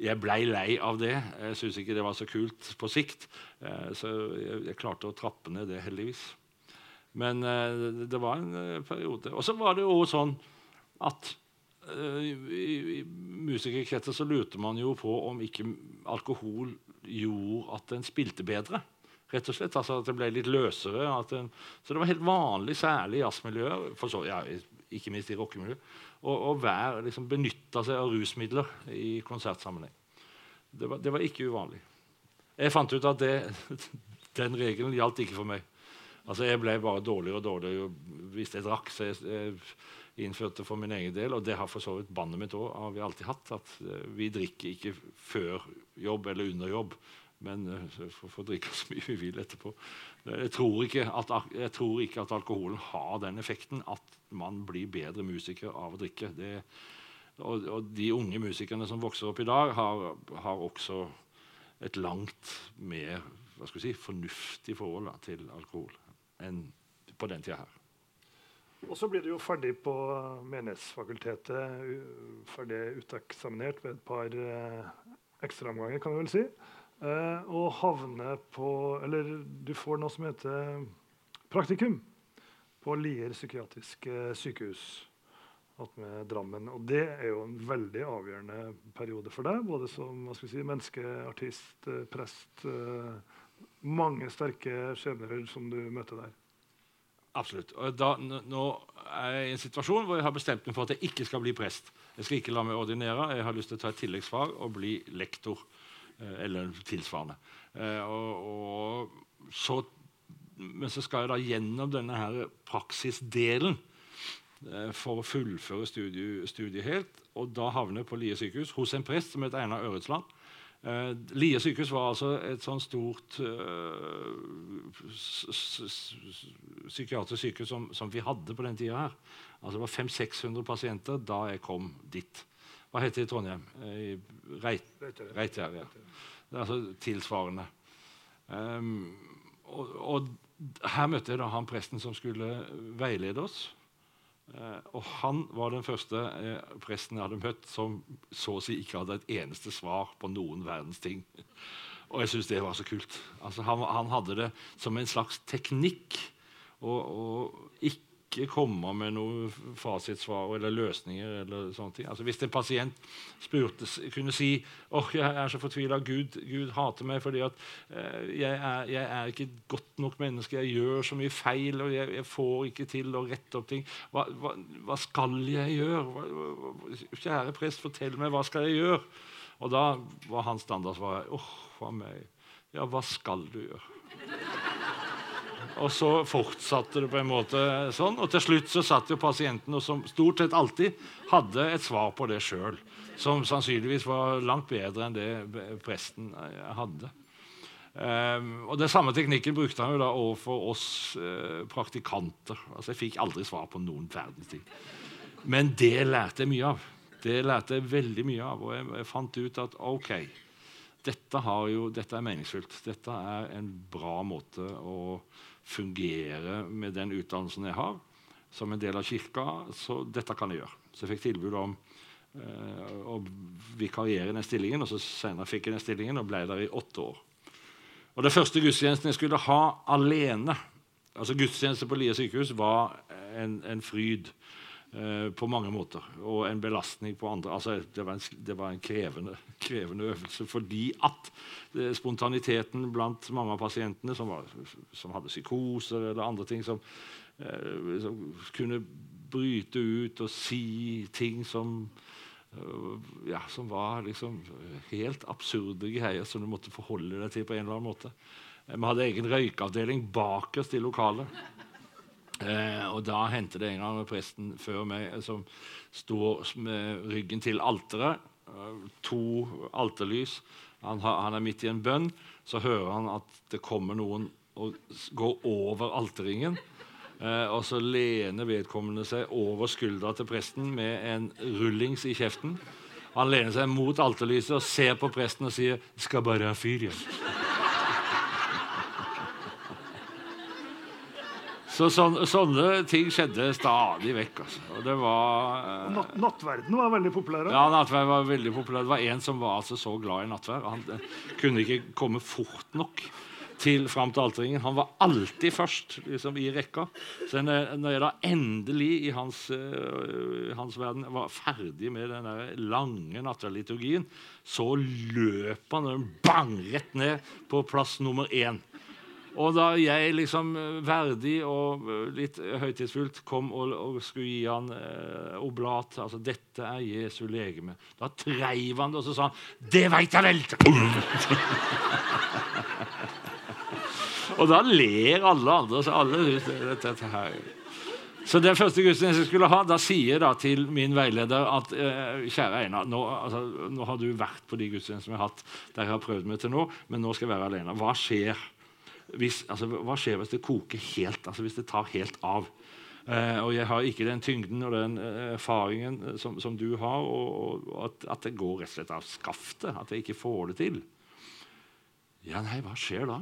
Jeg blei lei av det. Jeg syntes ikke det var så kult på sikt. Uh, så jeg, jeg, klarte å trappe ned det, heldigvis. Men uh, det var en periode. Og så var det jo sånn at i, i musikerkretser så lurte man jo på om ikke alkohol gjorde at en spilte bedre rett og slett. Altså at det ble litt løsere. En, så det var helt vanlig, særlig i jazzmiljøet, så, ja, ikke minst i rockemiljøet, å liksom, benytte seg av rusmidler i konsertsammenheng. Det var, det var, ikke uvanlig. Jeg fant ut at det, den regelen gjaldt ikke for meg. Altså, Jeg ble bare dårligere og dårligere hvis jeg drakk. så jeg, jeg innførte for min egen del, og det har for så vidt bandet mitt òg alltid hatt, at eh, vi drikker ikke før jobb eller under jobb men vi får drikke så mye vi vil etterpå. Jeg tror, at, jeg tror, ikke at, alkoholen har den effekten at man blir bedre musiker av å drikke. Det, og, og, de unge musikerne som vokser opp i dag, har, har også et langt mer si, fornuftig forhold da, til alkohol enn på den tida her. Og så blir du jo ferdig på Menighetsfakultetet, ferdig uteksaminert ved et par eh, ekstraomganger, kan vi vel si. Og havne på Eller du får noe som heter praktikum på Lier psykiatriske sykehus med Drammen. Og det er jo en veldig avgjørende periode for deg, både som si, menneske, artist, eh, prest. Uh, mange sterke skjebner som du møter der. Absolutt. Og da, nå er jeg i en situasjon hvor jeg har bestemt meg for at jeg ikke skal bli prest. Jeg skal ikke la meg ordinere. Jeg har lyst til å ta et tilleggsfag og bli lektor. Eh, eller tilsvarende. Eh, og, og så, men så skal jeg da gjennom denne her praksisdelen eh, for å fullføre studiet, studiet helt. Og da havner jeg på Lie sykehus hos en prest som heter Einar Øretsland. Uh, Lie sykehus var altså et sånn stort psykiatrisk sykehus som, som, vi hadde på den tida. her. Altså Det var 500-600 pasienter da jeg kom dit. Hva heter det i Trondheim? I Reit, Reitjær. Ja. Det er altså tilsvarende. Um, og, og, her møtte jeg da han presten som skulle veilede oss. Uh, og han var den første uh, presten jeg hadde møtt som så å si ikke hadde et eneste svar på noen verdens ting. Og jeg syns det var så kult. Altså, han, han, hadde det som en slags teknikk. å, ikke ikke komme med noe fasitsvar eller løsninger. eller sånne ting. Altså Hvis en pasient spurte, kunne si oh, jeg er så fortvila, Gud, Gud hater meg fordi at eh, jeg, er, jeg, er, ikke et godt nok menneske, jeg gjør så mye feil, og jeg, jeg får ikke til å rette opp ting. Hva, hva, hva skal jeg gjøre? Hva, kjære prest, fortell meg, hva skal jeg gjøre? Og da var hans standardsvar åh, oh, hva meg Ja, hva skal du gjøre? Og så fortsatte det på en måte sånn. Og til slutt så satt jo pasienten og som stort sett alltid hadde et svar på det sjøl. Som sannsynligvis var langt bedre enn det presten eh, hadde. Um, og Den samme teknikken brukte han jo da overfor oss uh, praktikanter. Altså Jeg fikk aldri svar på noen verdens ting. Men det lærte jeg mye av. Det lærte jeg veldig mye av, og jeg, jeg fant ut at ok, dette, jo, dette, er meningsfylt. Dette er en bra måte å fungere med den utdannelsen jeg har, som en del av kirka. Så dette kan jeg gjøre. Så jeg fikk tilbud om uh, å vikariere i den stillingen, og så senere fikk jeg den stillingen og ble der i åtte år. Og Det første gudstjenesten jeg skulle ha alene altså Gudstjeneste på Lie sykehus var en, en fryd. Eh, på mange måter. Og en belastning på andre. Altså, det var en, det var en krevende, krevende, øvelse fordi at eh, spontaniteten blant mange av pasientene som, var, som hadde psykoser eller andre ting, som, eh, som, kunne bryte ut og si ting som ja, som var liksom helt absurde greier som du måtte forholde deg til på en eller annen måte. Vi hadde egen røykeavdeling bakerst i lokalet. Eh, og da hendte det en gang med presten før meg som står med ryggen til alteret. Eh, to alterlys. Han, han, er midt i en bønn. Så hører han at det kommer noen og går over alterringen. Eh, og så lener vedkommende seg over skuldra til presten med en rullings i kjeften. Han lener seg mot alterlyset og ser på presten og sier 'Skal bare ha fyr igjen'. Så sånne, sånne ting skjedde stadig vekk. Altså. Og det var eh, Natt, Nattverden var veldig populær? Ja, nattverd var veldig populær. Det var en som var altså så glad i nattverd. Han eh, kunne ikke komme fort nok til, fram til alteringen Han var alltid først liksom, i rekka. Så når jeg da endelig i hans, uh, hans verden var ferdig med den lange nattverdliturgien, så løp han bang rett ned på plass nummer én. Og da jeg liksom eh, verdig og eh, litt høytidsfullt kom og, og skulle gi han eh, oblat Altså 'Dette er Jesu legeme', da treiv han det, og så sa han 'Det veit jeg vel!' og da ler alle andre. Så alle dette, her. Så det første gudstjenesten jeg skulle ha, da sier jeg da til min veileder at eh, kjære Einar, nå, altså, nå, har du vært på de gudstjenestene jeg har hatt der jeg har prøvd meg til nå, men nå skal jeg være alene. Hva skjer? Hvis, altså, hva skjer hvis det koker helt? Altså hvis det tar helt av? Eh, og jeg har ikke den tyngden og den uh, erfaringen eh, som, som, du har, og, og at, at, det går rett og slett av skaftet. At jeg ikke får det til. Ja, nei, hva skjer da?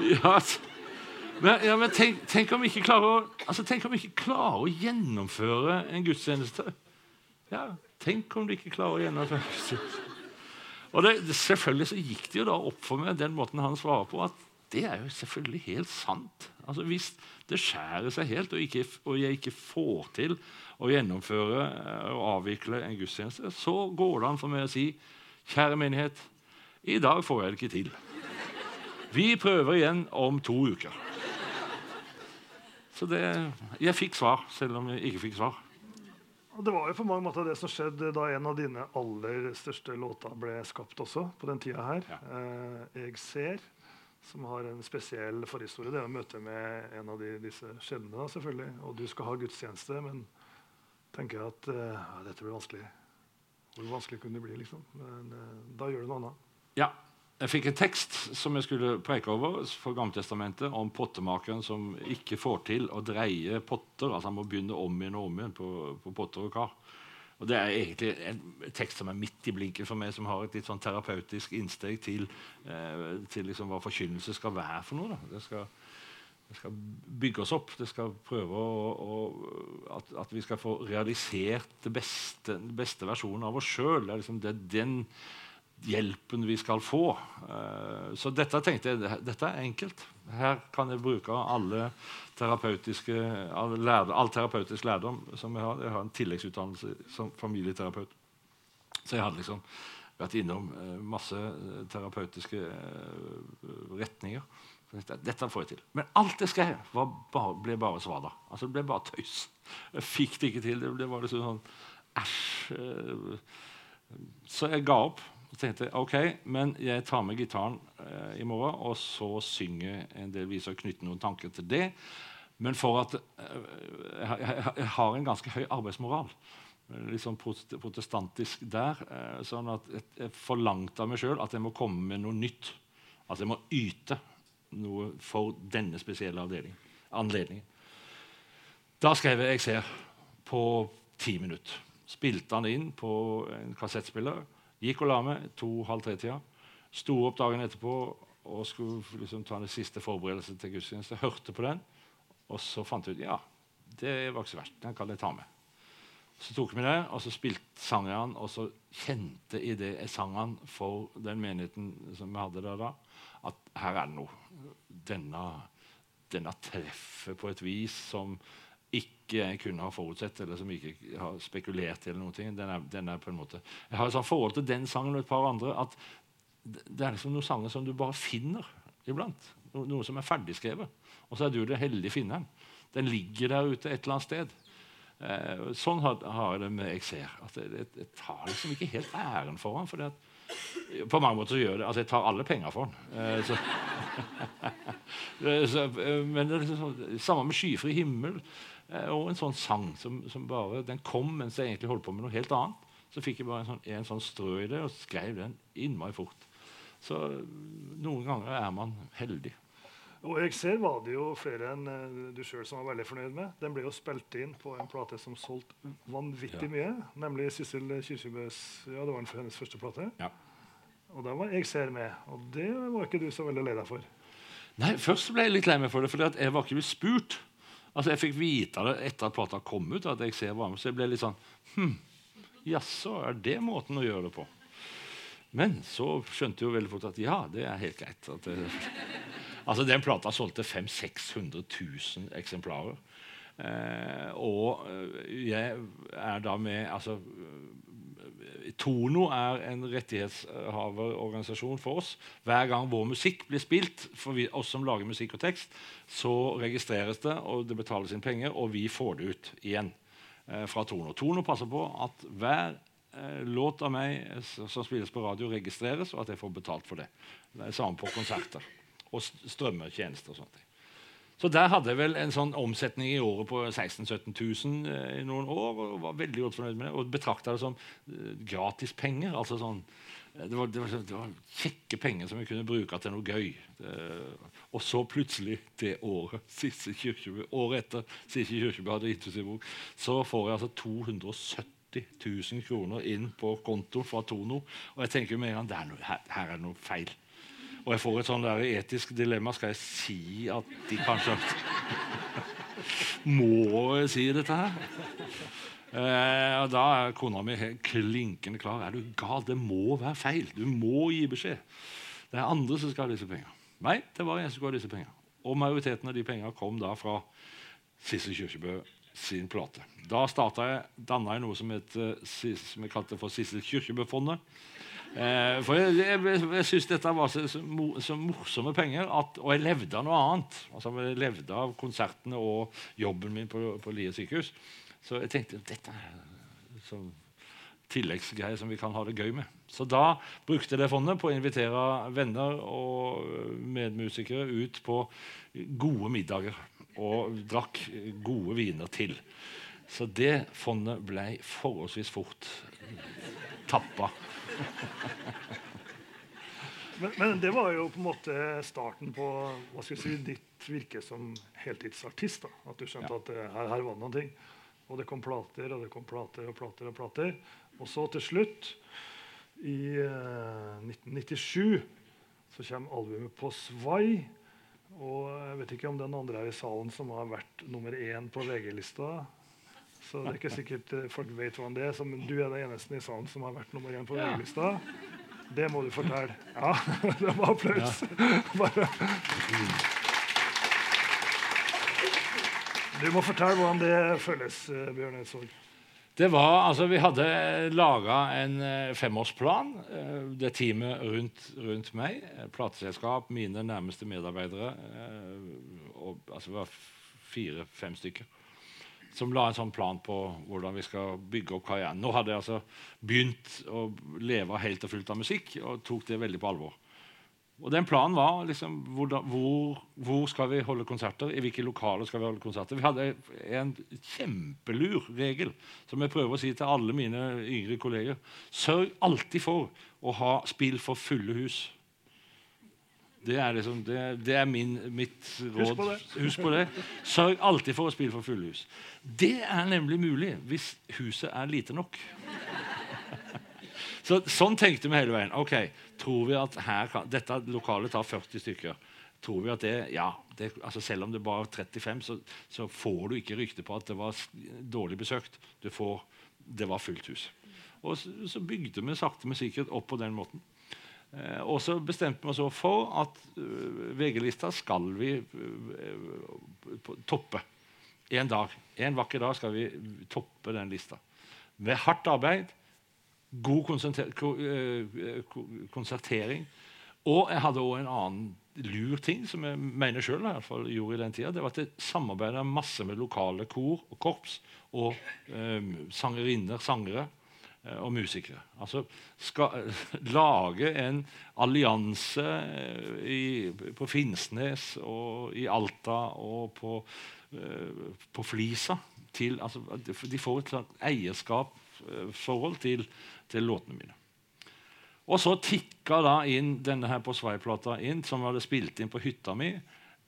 ja, men, ja, men tenk, tenk, om vi ikke klarer å, altså, tenk om vi ikke klarer å gjennomføre en gudstjeneste. Ja, tenk om du ikke klarer å gjennomføre en gudstjeneste. Og det, selvfølgelig så gikk det jo da opp for meg den måten han svarer på, at det er jo selvfølgelig helt sant. Altså Hvis det skjærer seg helt, og, ikke, og jeg ikke får til å gjennomføre eh, og avvikle en gudstjeneste, så går det an for meg å si kjære menighet, i dag får jeg det ikke til. Vi prøver igjen om to uker. Så det, jeg fikk svar, selv om jeg ikke fikk svar. Og Det var jo på mange måter det som skjedde da en av dine aller største låter ble skapt også. på den tida her. Ja. Eh, 'Jeg ser', som har en spesiell forhistorie. Det er å møte med en av de, disse skjebnene. selvfølgelig. Og du skal ha gudstjeneste, men tenker jeg at eh, dette blir vanskelig. Hvor vanskelig kunne det bli? liksom? Men eh, da gjør du noe annet. Ja, jeg fikk en tekst som jeg skulle preke over for Gammeltestamentet, om pottemakeren som ikke får til å dreie potter. altså Han må begynne om igjen og om igjen på, på potter og kar. Og Det er egentlig en tekst som er midt i blinken for meg, som har et litt sånn terapeutisk innsteg til, eh, til liksom hva forkynnelse skal være for noe. Det skal, det skal, bygge oss opp. Det skal prøve å, å, at, at, vi skal få realisert den beste, beste versjonen av oss sjøl. Det er liksom den hjelpen vi skal få. Eh, så dette tenkte jeg dette er enkelt. Her kan jeg bruke alle terapeutiske, all, terapeutisk lærdom som jeg har. Jeg har en tilleggsutdannelse som familieterapeut. Så jeg hadde liksom vært innom eh, masse eh, terapeutiske retninger. Dette får jeg til. Men alt jeg skrev, bare, ble bare svada. Altså, det ble bare tøys. Jeg fikk det ikke til. Det ble bare liksom sånn Æsj. Så jeg ga opp. Så tenkte jeg ok, men jeg tar med gitaren eh, i morgen, og så synger en del viser og knytter noen tanker til det. Men for at eh, jeg, jeg, har en ganske høy arbeidsmoral. Litt sånn protestantisk der. Eh, sånn at jeg, forlangte av meg sjøl at jeg må komme med noe nytt. At jeg må yte noe for denne spesielle anledningen. Da skrev jeg 'Jeg ser' på ti minutter. Spilte han inn på en kassettspiller. Gikk og la meg to-halv tre-tida. Sto opp dagen etterpå og skulle liksom ta den siste forberedelsen til gudstjeneste. Hørte på den, og så fant jeg ut ja, det var ikke så verst. Den kan jeg ta med. Så tok vi det, og så spilte sang jeg den, og så kjente i det jeg sang den for den menigheten som vi hadde der da, at her er det noe. Denne, denne treffer på et vis som ikke kunne ha forutsett, eller som ikke har spekulert i. eller ting. Den er, den er på en måte... Jeg har et sånt forhold til den sangen og et par andre at det er liksom noen sanger som du bare finner iblant. No, noe som er ferdigskrevet. Og så er du det heldige finneren. Den ligger der ute et eller annet sted. Eh, sånn har, har, jeg det med ser. At jeg, jeg, tar liksom ikke helt æren for ham. at, på mange måter så gjør det Altså, jeg tar alle penger for han. Eh, så, så, eh, men det er liksom samme med 'Skyfri himmel' og en sånn sang som, som, bare Den kom mens jeg egentlig holdt på med noe helt annet. Så fikk jeg bare en sånn, en sånn strø i det og skrev den innmari fort. Så noen ganger er man heldig. Og jeg ser var det jo flere enn uh, du sjøl som var veldig fornøyd med. Den ble jo spilt inn på en plate som solgte vanvittig ja. mye, nemlig Sissel Kirkebøs Ja, det var hennes første plate. Ja. Og da var jeg ser med, og det var ikke du så veldig lei deg for. Nei, Først ble jeg litt lei meg for det, for jeg var ikke blitt spurt. Altså, Jeg fikk vite det etter at plata kom ut, at jeg ser var med, så jeg ble litt sånn hm, Jaså, er det måten å gjøre det på? Men så skjønte jeg jo veldig fort at ja, det er helt greit. Det, altså, Den plata solgte 500 000-600 000 eksemplarer. Eh, og jeg er da med altså, Tono er en rettighetshaverorganisasjon for oss. Hver gang vår musikk blir spilt, for vi, oss som lager musikk og tekst, så registreres det, og det betales inn penger, og vi får det ut igjen eh, fra Tono. Tono passer på at hver eh, låt av meg som spilles på radio, registreres, og at jeg får betalt for det. Det er samme på konserter og strømmetjenester og sånt. Så der hadde jeg vel en sånn omsetning i året på 16 000-17 000 eh, i noen år. Og var veldig godt fornøyd med det, og betrakta det som eh, gratis penger. altså sånn eh, det var, det, var, det var, kjekke penger som vi kunne bruke til noe gøy. Det, og så plutselig, det året siste kirkeby, året etter siste Kirkeby hadde gitt ut sin bok, så får jeg altså 270 000 kroner inn på kontoen fra Tono. Og jeg tenker med en gang her, her er det noe feil. Og jeg får et sånn etisk dilemma. Skal jeg si at de kanskje Må jeg si dette her? Eh, og Da er kona mi helt klinkende klar. Er du gal? Det må være feil. Du må gi beskjed. Det er andre som skal ha disse pengene. Nei, det var jeg som skulle ha disse pengene. Og majoriteten av de pengene kom da fra Sissel Kyrkjebø sin plate. Da starta jeg, danna jeg noe som, het, som jeg kalte for Sissel Kyrkjebø-fondet. Eh, for jeg, jeg, jeg syns dette var så, så, morsomme penger, at, og jeg levde av noe annet. Altså, jeg levde av konsertene og jobben min på, på Lier sykehus. Så jeg tenkte dette er en tilleggsgreier som vi kan ha det gøy med. Så da brukte jeg det fondet på å invitere venner og medmusikere ut på gode middager. Og drakk gode viner til. Så det fondet ble forholdsvis fort tappa. Men, men, det var jo på en måte starten på hva skal jeg si, ditt virke som heltidsartist. da. At du skjønte ja. at her, her, var det ting Og det kom plater og det kom plater og plater. Og plater. Og så til slutt, i eh, 1997, så kommer albumet på Svai. Og jeg vet ikke om den andre her i salen som har vært nummer én på VG-lista. Så det er ikke sikkert eh, folk vet hvem det er. Så, men du er den eneste i salen som har vært nummer én på. VG-lista. Det må du fortelle. Ja, det var applaus. Ja. Du må fortelle hvordan det føles, eh, Bjørn Eidsvåg. Det var, altså Vi hadde laga en eh, femårsplan. Det teamet rundt, rundt meg, plateselskap, mine nærmeste medarbeidere og, altså Det var fire-fem stykker som la en sånn plan på hvordan vi skal bygge opp karrieren. Nå hadde jeg altså begynt å leve helt og fullt av musikk og tok det veldig på alvor. Og den planen var liksom, hvor, hvor, hvor, skal vi holde konserter? I hvilke lokaler skal vi holde konserter? Vi hadde en kjempelur regel som jeg prøver å si til alle mine yngre kolleger. Sørg alltid for å ha spill for fulle hus. Det er, liksom, det, det er min, mitt råd. Husk på, Husk på det. Sørg alltid for å spille for fulle hus. Det er nemlig mulig hvis huset er lite nok. Så, sånn tenkte vi hele veien. Ok, tror vi at kan, Dette lokalet tar 40 stykker. Tror vi at det, ja, det, altså Selv om det bare er 35, så, så, får du ikke rykte på at det var dårlig besøkt. Du får, det var fullt hus. Og så, så bygde vi sakte, men sikkert opp på den måten. Eh, og så bestemte vi oss for at uh, VG-lista skal vi uh, toppe. En dag, en vakker dag skal vi toppe den lista. Med hardt arbeid god konsertering. Og jeg hadde òg en annen lur ting som jeg mener sjøl gjorde i den tida. Det var at jeg samarbeida masse med lokale kor og korps og eh, sangerinner, sangere eh, og musikere. Altså skal, lage en allianse eh, på Finnsnes og i Alta og på, eh, på Flisa. Til, altså, de får et eierskapsforhold til til låtene mine. Og så tikka da inn denne her på Sveiplata inn, som vi hadde spilt inn på hytta mi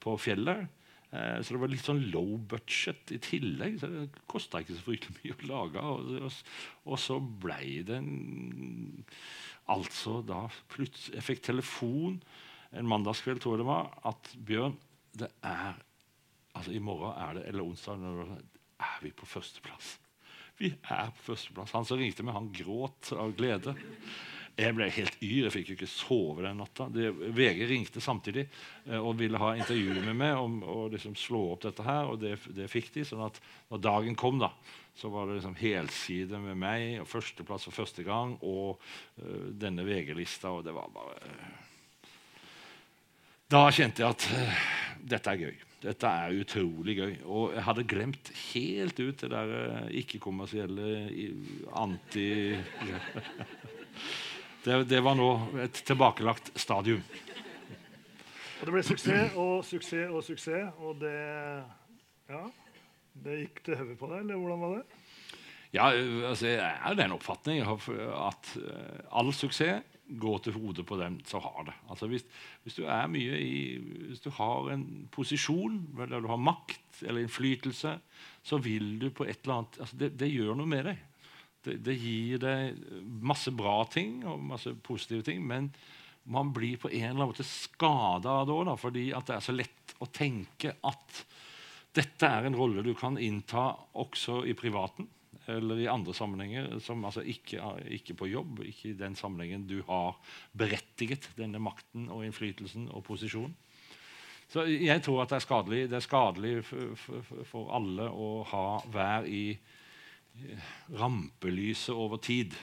på fjellet. Eh, så det var litt sånn low budget i tillegg. så Det kosta ikke så fryktelig mye å lage. Og, og, så blei det en Altså da plutselig Jeg fikk telefon en mandagskveld, tror jeg det var, at Bjørn, det er Altså, i morgen er det, eller onsdag, er vi på førsteplass. Vi er på førsteplass. Han som ringte meg, han gråt av glede. Jeg ble helt yr. Jeg fikk jo ikke sove den natta. Det, VG ringte samtidig eh, og ville ha intervju med meg om å liksom slå opp dette her, og det, det, fikk de. sånn at når dagen kom, da, så var det liksom helside med meg og førsteplass for første gang og uh, denne VG-lista, og det var bare uh, Da kjente jeg at uh, dette er gøy. Dette er utrolig gøy. Og jeg hadde glemt helt ut det der ikke-kommersielle anti... Det, det, var nå et tilbakelagt stadium. Og det ble suksess og suksess og suksess, og det Ja, det gikk til hodet på deg, eller hvordan var det? Ja, altså, Jeg er den oppfatning at eh, all suksess går til hodet på dem som har det. Altså hvis, hvis, du er mye i, hvis du har en posisjon, eller du har makt eller innflytelse, så vil du på et eller annet altså det, det, gjør noe med deg. Det, det, gir deg masse bra ting og masse positive ting, men man blir på en eller annen måte skada av det òg, fordi det er så lett å tenke at dette er en rolle du kan innta også i privaten eller i andre sammenhenger, som altså ikke, ikke, på jobb, ikke i den sammenhengen du har berettiget denne makten og innflytelsen og posisjonen. Så jeg tror at det er skadelig, det er skadelig for alle å ha hver i rampelyset over tid.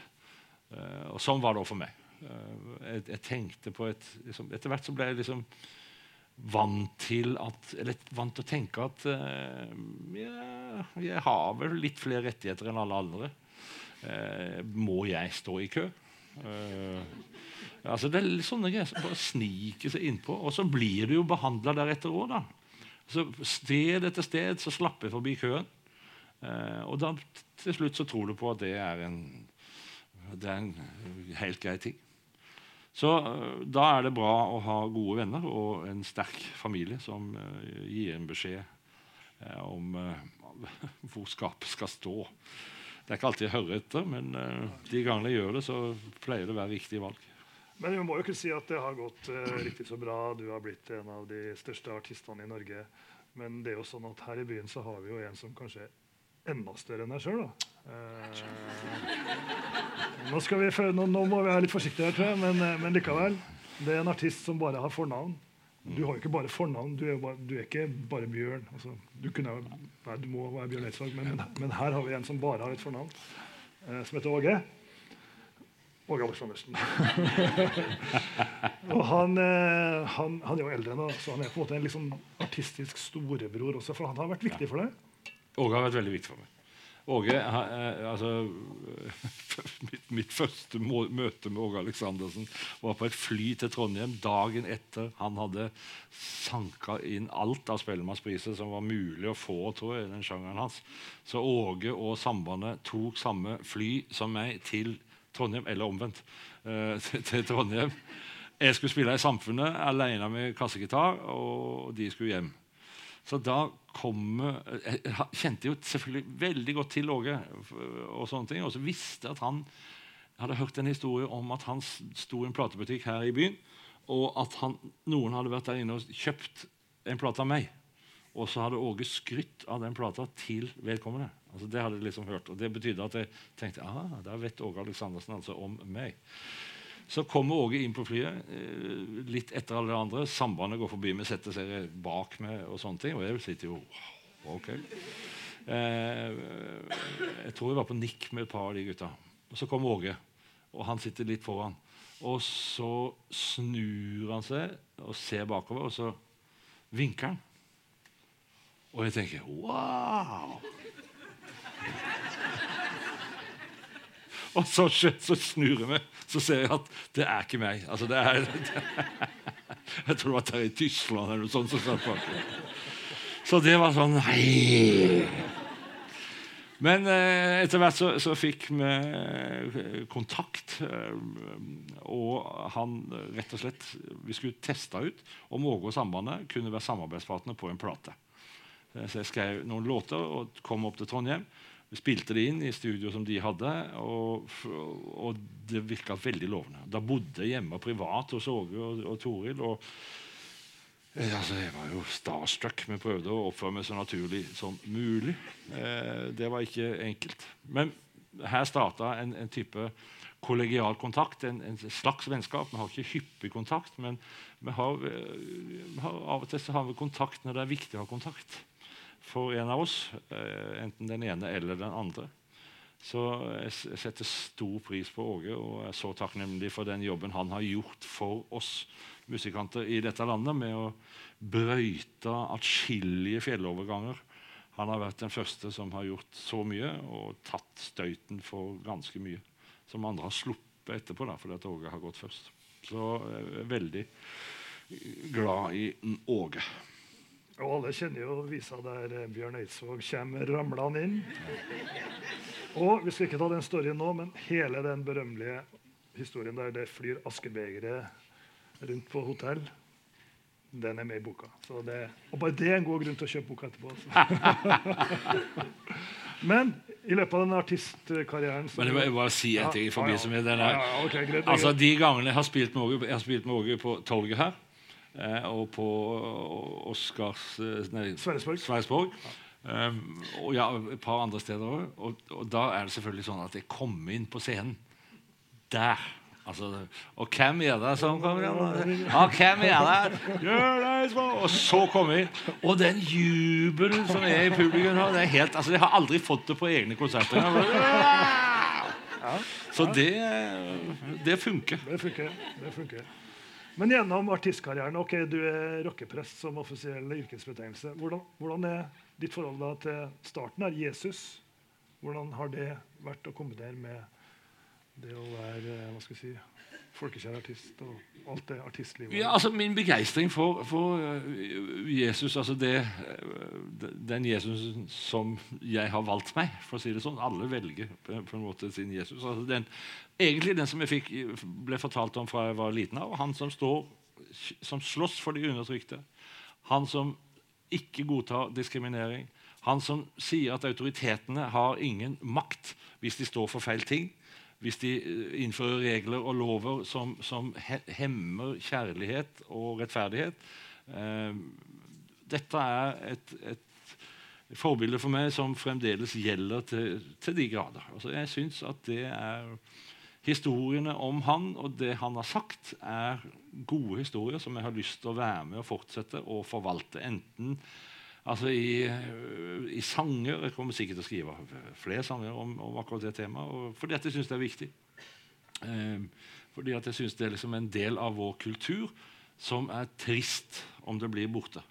Uh, og sånn var det òg for meg. Uh, jeg, jeg, tenkte på et liksom, Etter hvert så ble jeg liksom vant til at Eller vant til å tenke at uh, ja, jeg har vel litt flere rettigheter enn alle andre. Uh, må jeg stå i kø? Uh, altså Det er litt sånne greier som bare sniker seg innpå. Og så blir du jo behandla deretter òg, da. Så sted etter sted så slapper jeg forbi køen. Og da til slutt så tror du på at det er en, det er en helt grei ting. Så uh, da er det bra å ha gode venner og en sterk familie som uh, gir en beskjed om hvor skapet skal stå. Det er ikke alltid jeg hører etter, men de gangene jeg gjør det, så pleier det å være riktig valg. Men vi må jo ikke si at det har gått riktig så bra. Du har blitt en av de største artistene i Norge. Men det er jo sånn at her i byen så har vi jo en som kanskje enda større enn deg sjøl. Eh, nå, vi, nå, nå, må vi være litt forsiktige, her, tror jeg, men, eh, men, likevel. Det er en artist som bare har fornavn. Du har jo ikke bare fornavn. Du er, bare, du er ikke bare Bjørn. Altså, du, kunne, nei, du, må være Bjørn Eidsvåg, men, men, her har vi en som bare har et fornavn, eh, som heter Åge. Åge Aleksandersen. og han, eh, han, han, er jo eldre nå, så han er på en måte en liksom artistisk storebror også. For han har vært viktig for deg? Åge har vært veldig viktig for meg. Åge eh, altså, mitt, mitt, første møte med Åge Aleksandersen var på et fly til Trondheim dagen etter han hadde sanka inn alt av Spellemannspriser som var mulig å få tror jeg, den sjangeren hans. Så Åge og Sambandet tok samme fly som meg til Trondheim, eller omvendt. Eh, til Trondheim. Jeg skulle spille i Samfunnet alene med kassegitar, og de skulle hjem. Så da kom Jeg kjente jo selvfølgelig veldig godt til Åge, og sånne ting, og så visste at han hadde hørt en historie om at han sto i en platebutikk her i byen, og at han, noen hadde vært der inne og kjøpt en plate av meg. Og så hadde Åge skrytt av den plata til vedkommende. Altså Det hadde jeg liksom hørt, og det betydde at jeg tenkte ah, der vet Åge Aleksandersen altså om meg. Så kommer Åge inn på flyet eh, litt etter alle de andre. Sambandet går forbi meg, setter seg bak meg, og sånne ting. Og jeg sitter jo ok. Eh, jeg tror jeg var på nikk med et par av de gutta. Og Så kommer Åge, og han sitter litt foran. Og så snur han seg og ser bakover, og så vinker han. Og jeg tenker wow! Og så, så snur jeg meg, så ser jeg at det er ikke meg. Altså, det er, det, jeg tror det var der i Tyskland eller noe sånt. Så, så det var sånn Nei. Men eh, etter hvert så, så fikk vi eh, kontakt. Eh, og han rett og slett Vi skulle teste ut om Åge og Sambandet kunne være samarbeidspartner på en plate. Så jeg skrev noen låter og kom opp til Trondheim. Vi spilte det inn i studio som de hadde, og, og det virka veldig lovende. Da bodde jeg hjemme privat hos Åge og, og Toril. og eh, altså, Jeg var jo starstruck. Vi prøvde å oppføre meg så naturlig som mulig. Eh, det var ikke enkelt. Men her starta en, en, type kollegial kontakt, en, en, slags vennskap. Vi har ikke hyppig kontakt, men vi har, eh, vi har, av og til så har vi kontakt når det er viktig å ha kontakt for en av oss, eh, enten den ene eller den andre. Så jeg setter stor pris på Åge og er så takknemlig for den jobben han har gjort for oss musikanter i dette landet med å brøyte atskillige fjelloverganger. Han har vært den første som har gjort så mye og tatt støyten for ganske mye. Som andre har sluppet etterpå, da, fordi at Åge har gått først. Så jeg er veldig glad i Åge. Og alle kjenner jo visa der eh, Bjørn Eidsvåg kommer ramlende inn. Og vi skal ikke ta den storyen nå, men hele den berømmelige historien der det flyr askebegre rundt på hotell, den er med i boka. Det, og bare det er en god grunn til å kjøpe boka etterpå. men i løpet av den artistkarrieren Men jeg må bare si en ting i forbindelse med den her. altså, De gangene jeg har spilt med Åge på torget her og på Oscars eh, Sverresborg. Sveisborg. Um, og ja, et par andre steder òg. Og, og, da er det selvfølgelig sånn at jeg kommer inn på scenen der. Altså, og hvem er det som kommer inn? Ja, hvem er det? Og så kommer vi. Og den jubelen som er i publikum nå, det er helt, altså, Jeg har aldri fått det på egne konserter. Så det, det funker. Det funker. Det funker. Men gjennom artistkarrieren. ok, Du er rockeprest som offisiell yrkesbetegnelse. Hvordan, hvordan, er ditt forhold da til starten her, Jesus? Hvordan har det vært å kombinere med det å være hva skal jeg si, folkekjær artist og alt det artistlivet? Ja, altså Min begeistring for, for uh, Jesus, altså det, uh, den Jesus som jeg har valgt meg, for å si det sånn Alle velger på en måte sin Jesus. altså den, Egentlig den som jeg fikk, ble fortalt om fra jeg var liten av. Han som, står, som slåss for de undertrykte. Han som ikke godtar diskriminering. Han som sier at autoritetene har ingen makt hvis de står for feil ting hvis de eh, innfører regler og lover som, som hemmer kjærlighet og rettferdighet. Eh, dette er et, et, forbilde for meg som fremdeles gjelder til, til de grader. Altså, jeg syns at det er Historiene om han og det han har sagt, er gode historier som jeg har lyst til å være med og fortsette å forvalte. Enten Altså i, øh, i, sanger Jeg kommer sikkert til å skrive flere sanger om, om akkurat det temaet. fordi at jeg syns det er viktig. Eh, fordi at jeg syns det er liksom en del av vår kultur som er trist om det blir borte.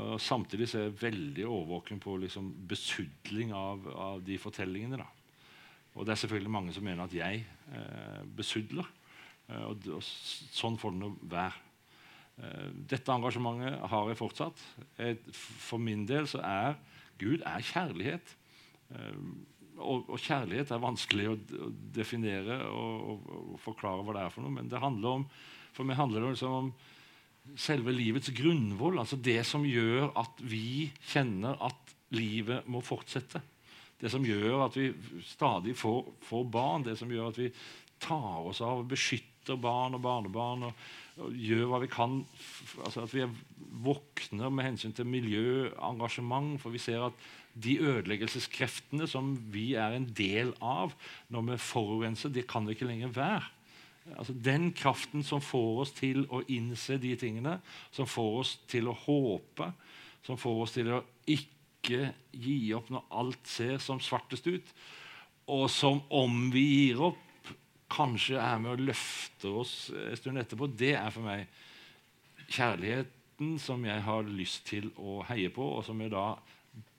Og samtidig så er jeg veldig årvåken på liksom besudling av, av, de fortellingene. da. Og det er selvfølgelig mange som mener at jeg eh, besudler. Eh, og, og, sånn får det nå være. Eh, dette engasjementet har jeg fortsatt. Et, for min del så er Gud er kjærlighet. Eh, og, og, kjærlighet er vanskelig å, å definere og, og, forklare hva det er for noe, men det handler om, for meg handler det liksom om selve livets grunnvoll. Altså det som gjør at vi kjenner at livet må fortsette. Det som gjør at vi stadig får, får barn. Det som gjør at vi tar oss av og beskytter barn og barnebarn. Og, og gjør hva vi kan. Altså at vi våkner med hensyn til miljøengasjement. For vi ser at de ødeleggelseskreftene som vi er en del av når vi forurenser, det kan det ikke lenger være. Altså Den kraften som får oss til å innse de tingene, som får oss til å håpe, som får oss til å ikke gi opp når alt ser som svartest ut, og som om vi gir opp, kanskje er med å løfte oss en stund etterpå, det er for meg kjærligheten som jeg har lyst til å heie på, og som jeg da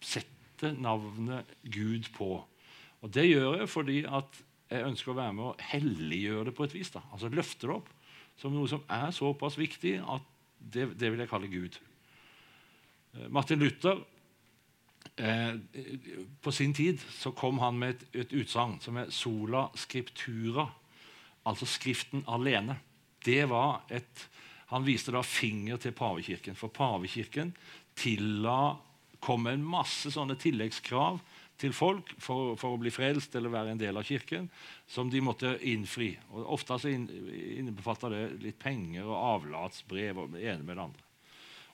setter navnet Gud på. Og Det gjør jeg fordi at jeg ønsker å være med og helliggjøre det på et vis. da. Altså Løfte det opp som noe som er såpass viktig at det, det vil jeg kalle Gud. Eh, Martin Luther eh, På sin tid så kom han med et, et utsagn som er 'sola scriptura', altså Skriften alene. Det var et, Han viste da finger til pavekirken, for pavekirken tilla kom med en masse sånne tilleggskrav til folk for, for, å bli frelst eller være en del av kirken, som de måtte innfri. Og Ofte så innbefatter det litt penger og avlatsbrev og det ene med det andre.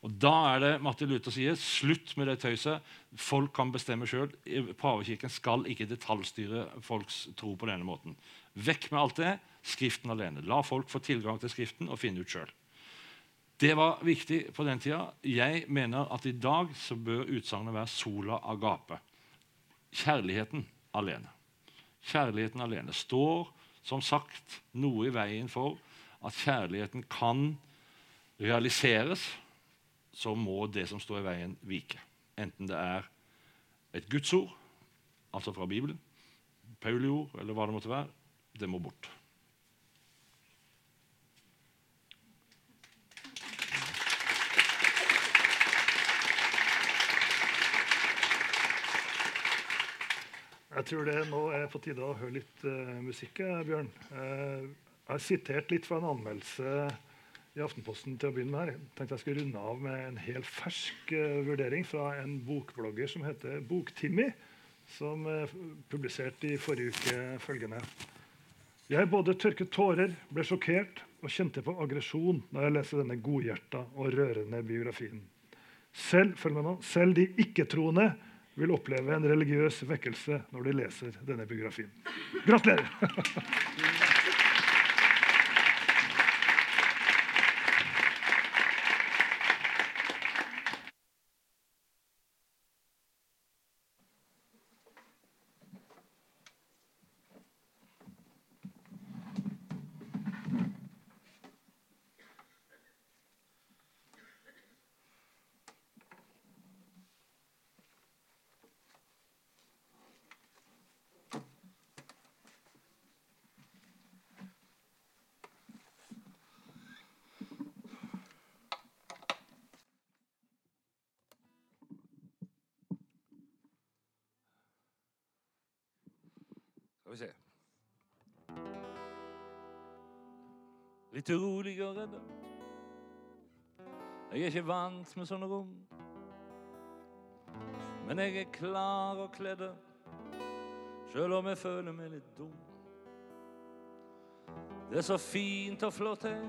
Og Da er det Martin Luther sier slutt med det tøyset. Folk kan bestemme sjøl. Pavekirken skal ikke detaljstyre folks tro på denne måten. Vekk med alt det. Skriften alene. La folk få tilgang til Skriften og finne ut sjøl. Det var viktig på den tida. Jeg mener at i dag så bør utsagnet være sola agape kjærligheten alene. Kjærligheten alene står som sagt noe i veien for at kjærligheten kan realiseres, så må det som står i veien, vike. Enten det er et Guds ord, altså fra Bibelen, Pauliord eller hva det måtte være. Det må bort. Jeg tror det nå er på tide å høre litt uh, musikk, eh, Bjørn. Uh, jeg har sitert litt fra en anmeldelse i Aftenposten til å begynne med. her. Jeg tenkte jeg skulle runde av med en helt fersk uh, vurdering fra en bokblogger som heter Boktimmy, som uh, publiserte i forrige uke følgende. Jeg både tørket tårer, ble sjokkert og kjente på aggresjon når jeg leste denne godhjerta og rørende biografien. Selv, nå, selv de ikke-troende vil oppleve en religiøs vekkelse når de leser denne biografien. Gratulerer! urolig og redd. Jeg er ikke vant med sånne rom. Men jeg er klar og kledd, sjøl om jeg føler meg litt dum. Det er så fint og flott her.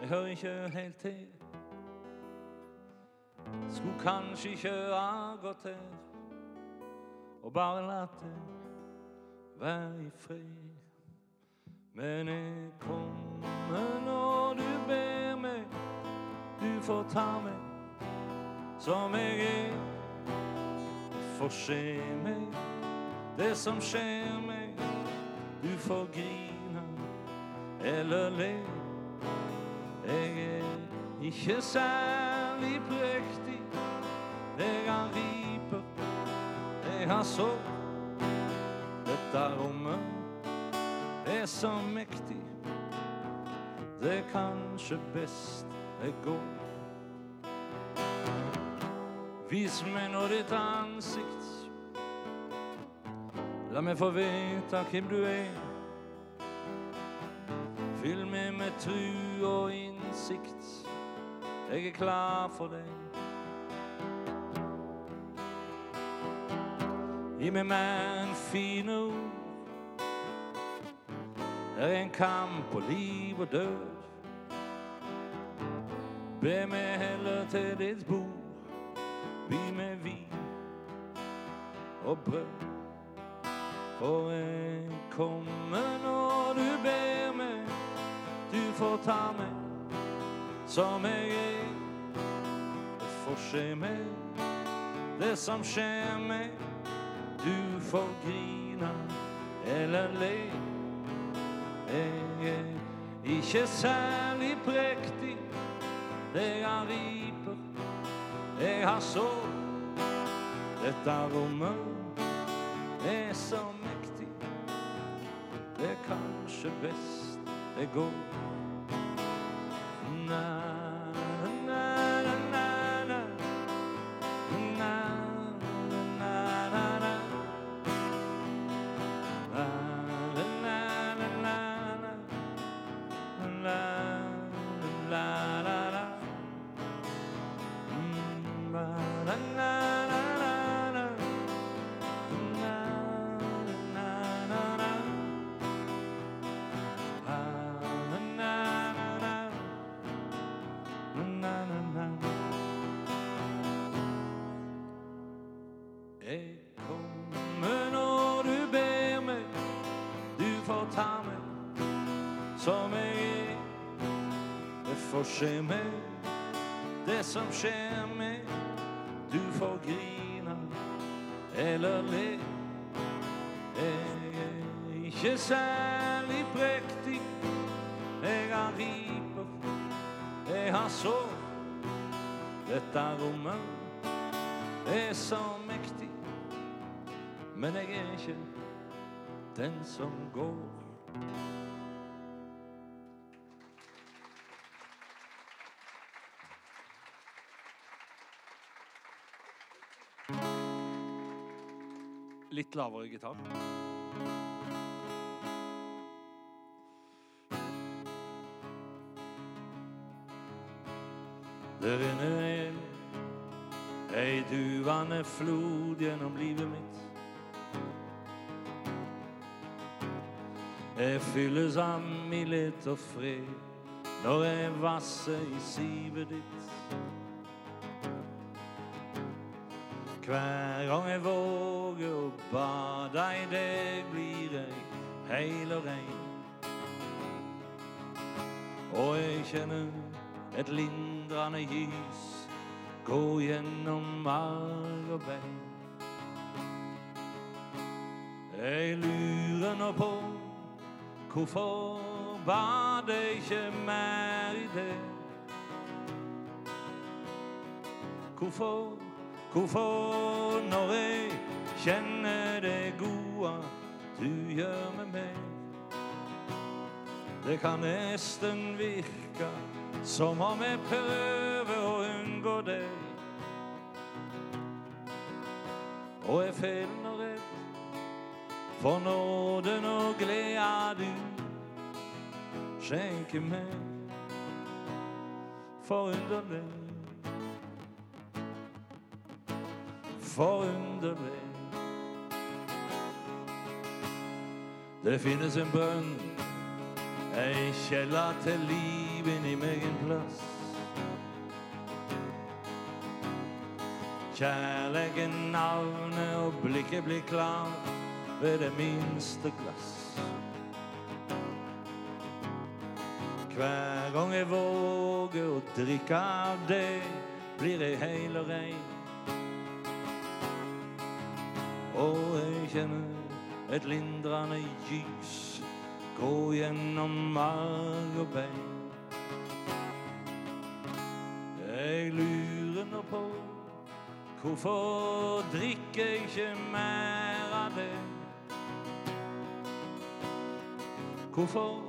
Jeg hører ikke helt til. Skulle kanskje ikke ha gått her og bare latt det være i fred. Men jeg kommer når du ber meg, du får ta meg som jeg er. Får se meg, det som skjer meg. Du får grine eller le. Jeg er ikke særlig prektig. Jeg har riper, jeg har sår. Dette rommet er så mektig. Det er kanskje best jeg går. Vis meg nå ditt ansikt. La meg få vite hvem du er. Fyll meg med tru og innsikt. Jeg er klar for deg. Gi meg mer enn fine ord. Det er en kamp på liv og død. Be meg heller til ditt bord. By med vin og brød. For jeg kommer når du ber meg. Du får ta meg som jeg er. Det får skje meg, det som skjer meg. Du får grine eller le. Jeg er ikke særlig prektig. Jeg er riper, jeg har sår. Dette rommet er så mektig. Det er kanskje best det går. Som går. Litt lavere gitar. Det renner en ei duvende flod gjennom livet mitt. Jeg fylles av mildhet og fred når jeg vasser i sivet ditt. Hver gang jeg våger å bade i deg, blir jeg heil og rein. Og jeg kjenner et lindrende gys gå gjennom marg og bein. Jeg lurer nå på hvorfor var det ikke mer i det? Hvorfor, hvorfor når jeg kjenner det gode du gjør med meg? Det kan nesten virke som om jeg prøver å unngå deg. Og jeg feler redd for nåden og gleda du skjenker meg. Forunderlig. Forunderlig. Det finnes en bønn, ei kjeller til liv inni meg en plass. Kjærleiken navnet og blikket blir klart ved det minste glass. Hver gang jeg våger å drikke av det, blir jeg heil og rein. Og jeg kjenner et lindrende gys gå gjennom marg og bein. Jeg lurer på. Hvorfor drikker jeg ikke mer av det? Hvorfor,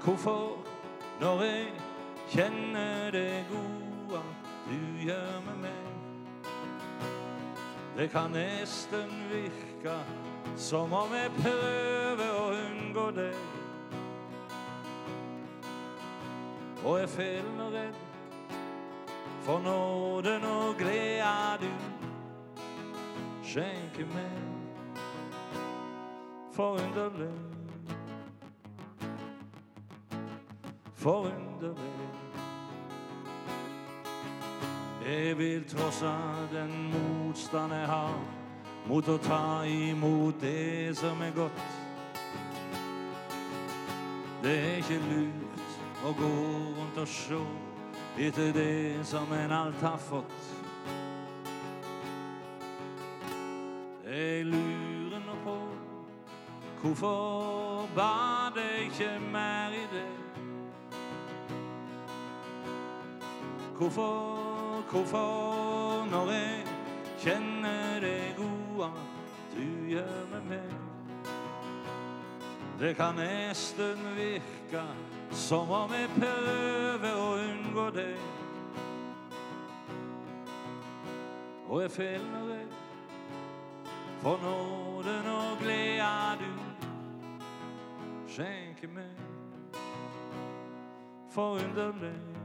hvorfor, når jeg kjenner det gode du gjør med meg? Det kan nesten virke som om jeg prøver å unngå deg. Og jeg føler redd for nåden og gleda du skjenker meg. Forunderlig. Forunderlig. Jeg vil trosse den motstand jeg har mot å ta imot det som er godt. Det er ikke lurt å gå rundt og se etter det som en alt har fått. Jeg lurer nå på hvorfor ba det ikke mer i det? Hvorfor, hvorfor, når jeg kjenner det gode du gjør med meg? Det kan nesten virke som om jeg prøver å unngå det. Og jeg føler det for nåden og gleda du skjenker meg. Forunderlig.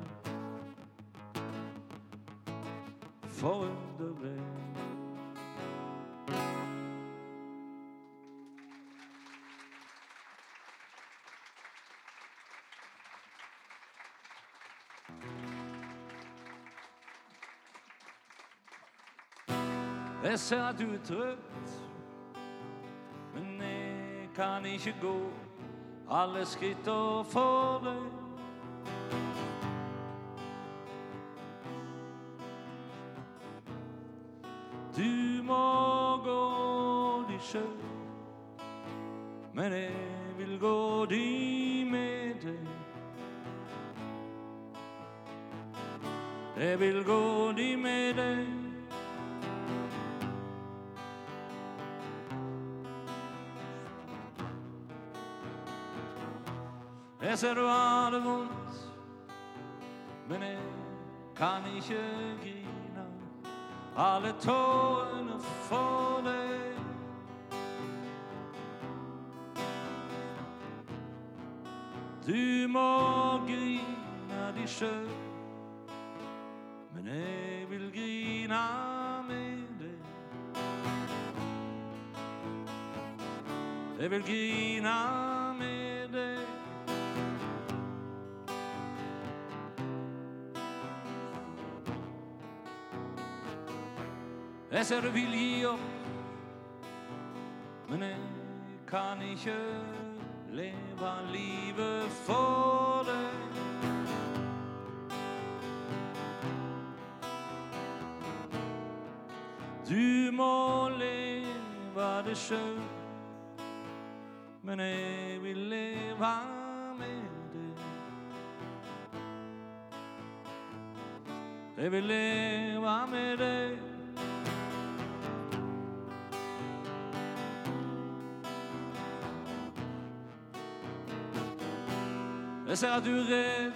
Forunderlig. Jeg ser at du er trøtt, men jeg kan ikke gå alle skritta for deg. Deg. Jeg vil gå de med deg. Jeg ser du har det vondt, men jeg kan ikke grine alle tårene for Du må grine de sjøl, men jeg vil grine med deg. Jeg vil grine med deg. Jeg ser du vil gi opp, men jeg kan ikke leve livet for deg. Du må leve det sjøl, men jeg vil leve med deg. Jeg vil leve med deg. Jeg ser at du rev,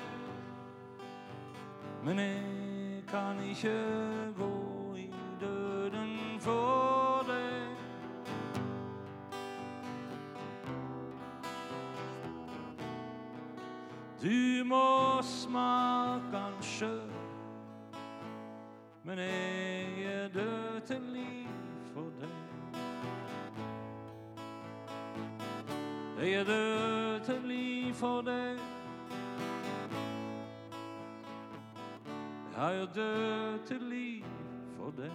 men jeg kan ikke gå i døden for deg. Du må smake den sjøl, men jeg er død til liv for deg. Jeg er død til liv for deg. Er jo død til liv for deg.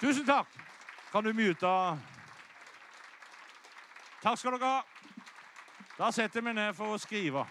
Tusen takk. Kan du mute Takk skal dere ha. Da setter vi ned for å skrive.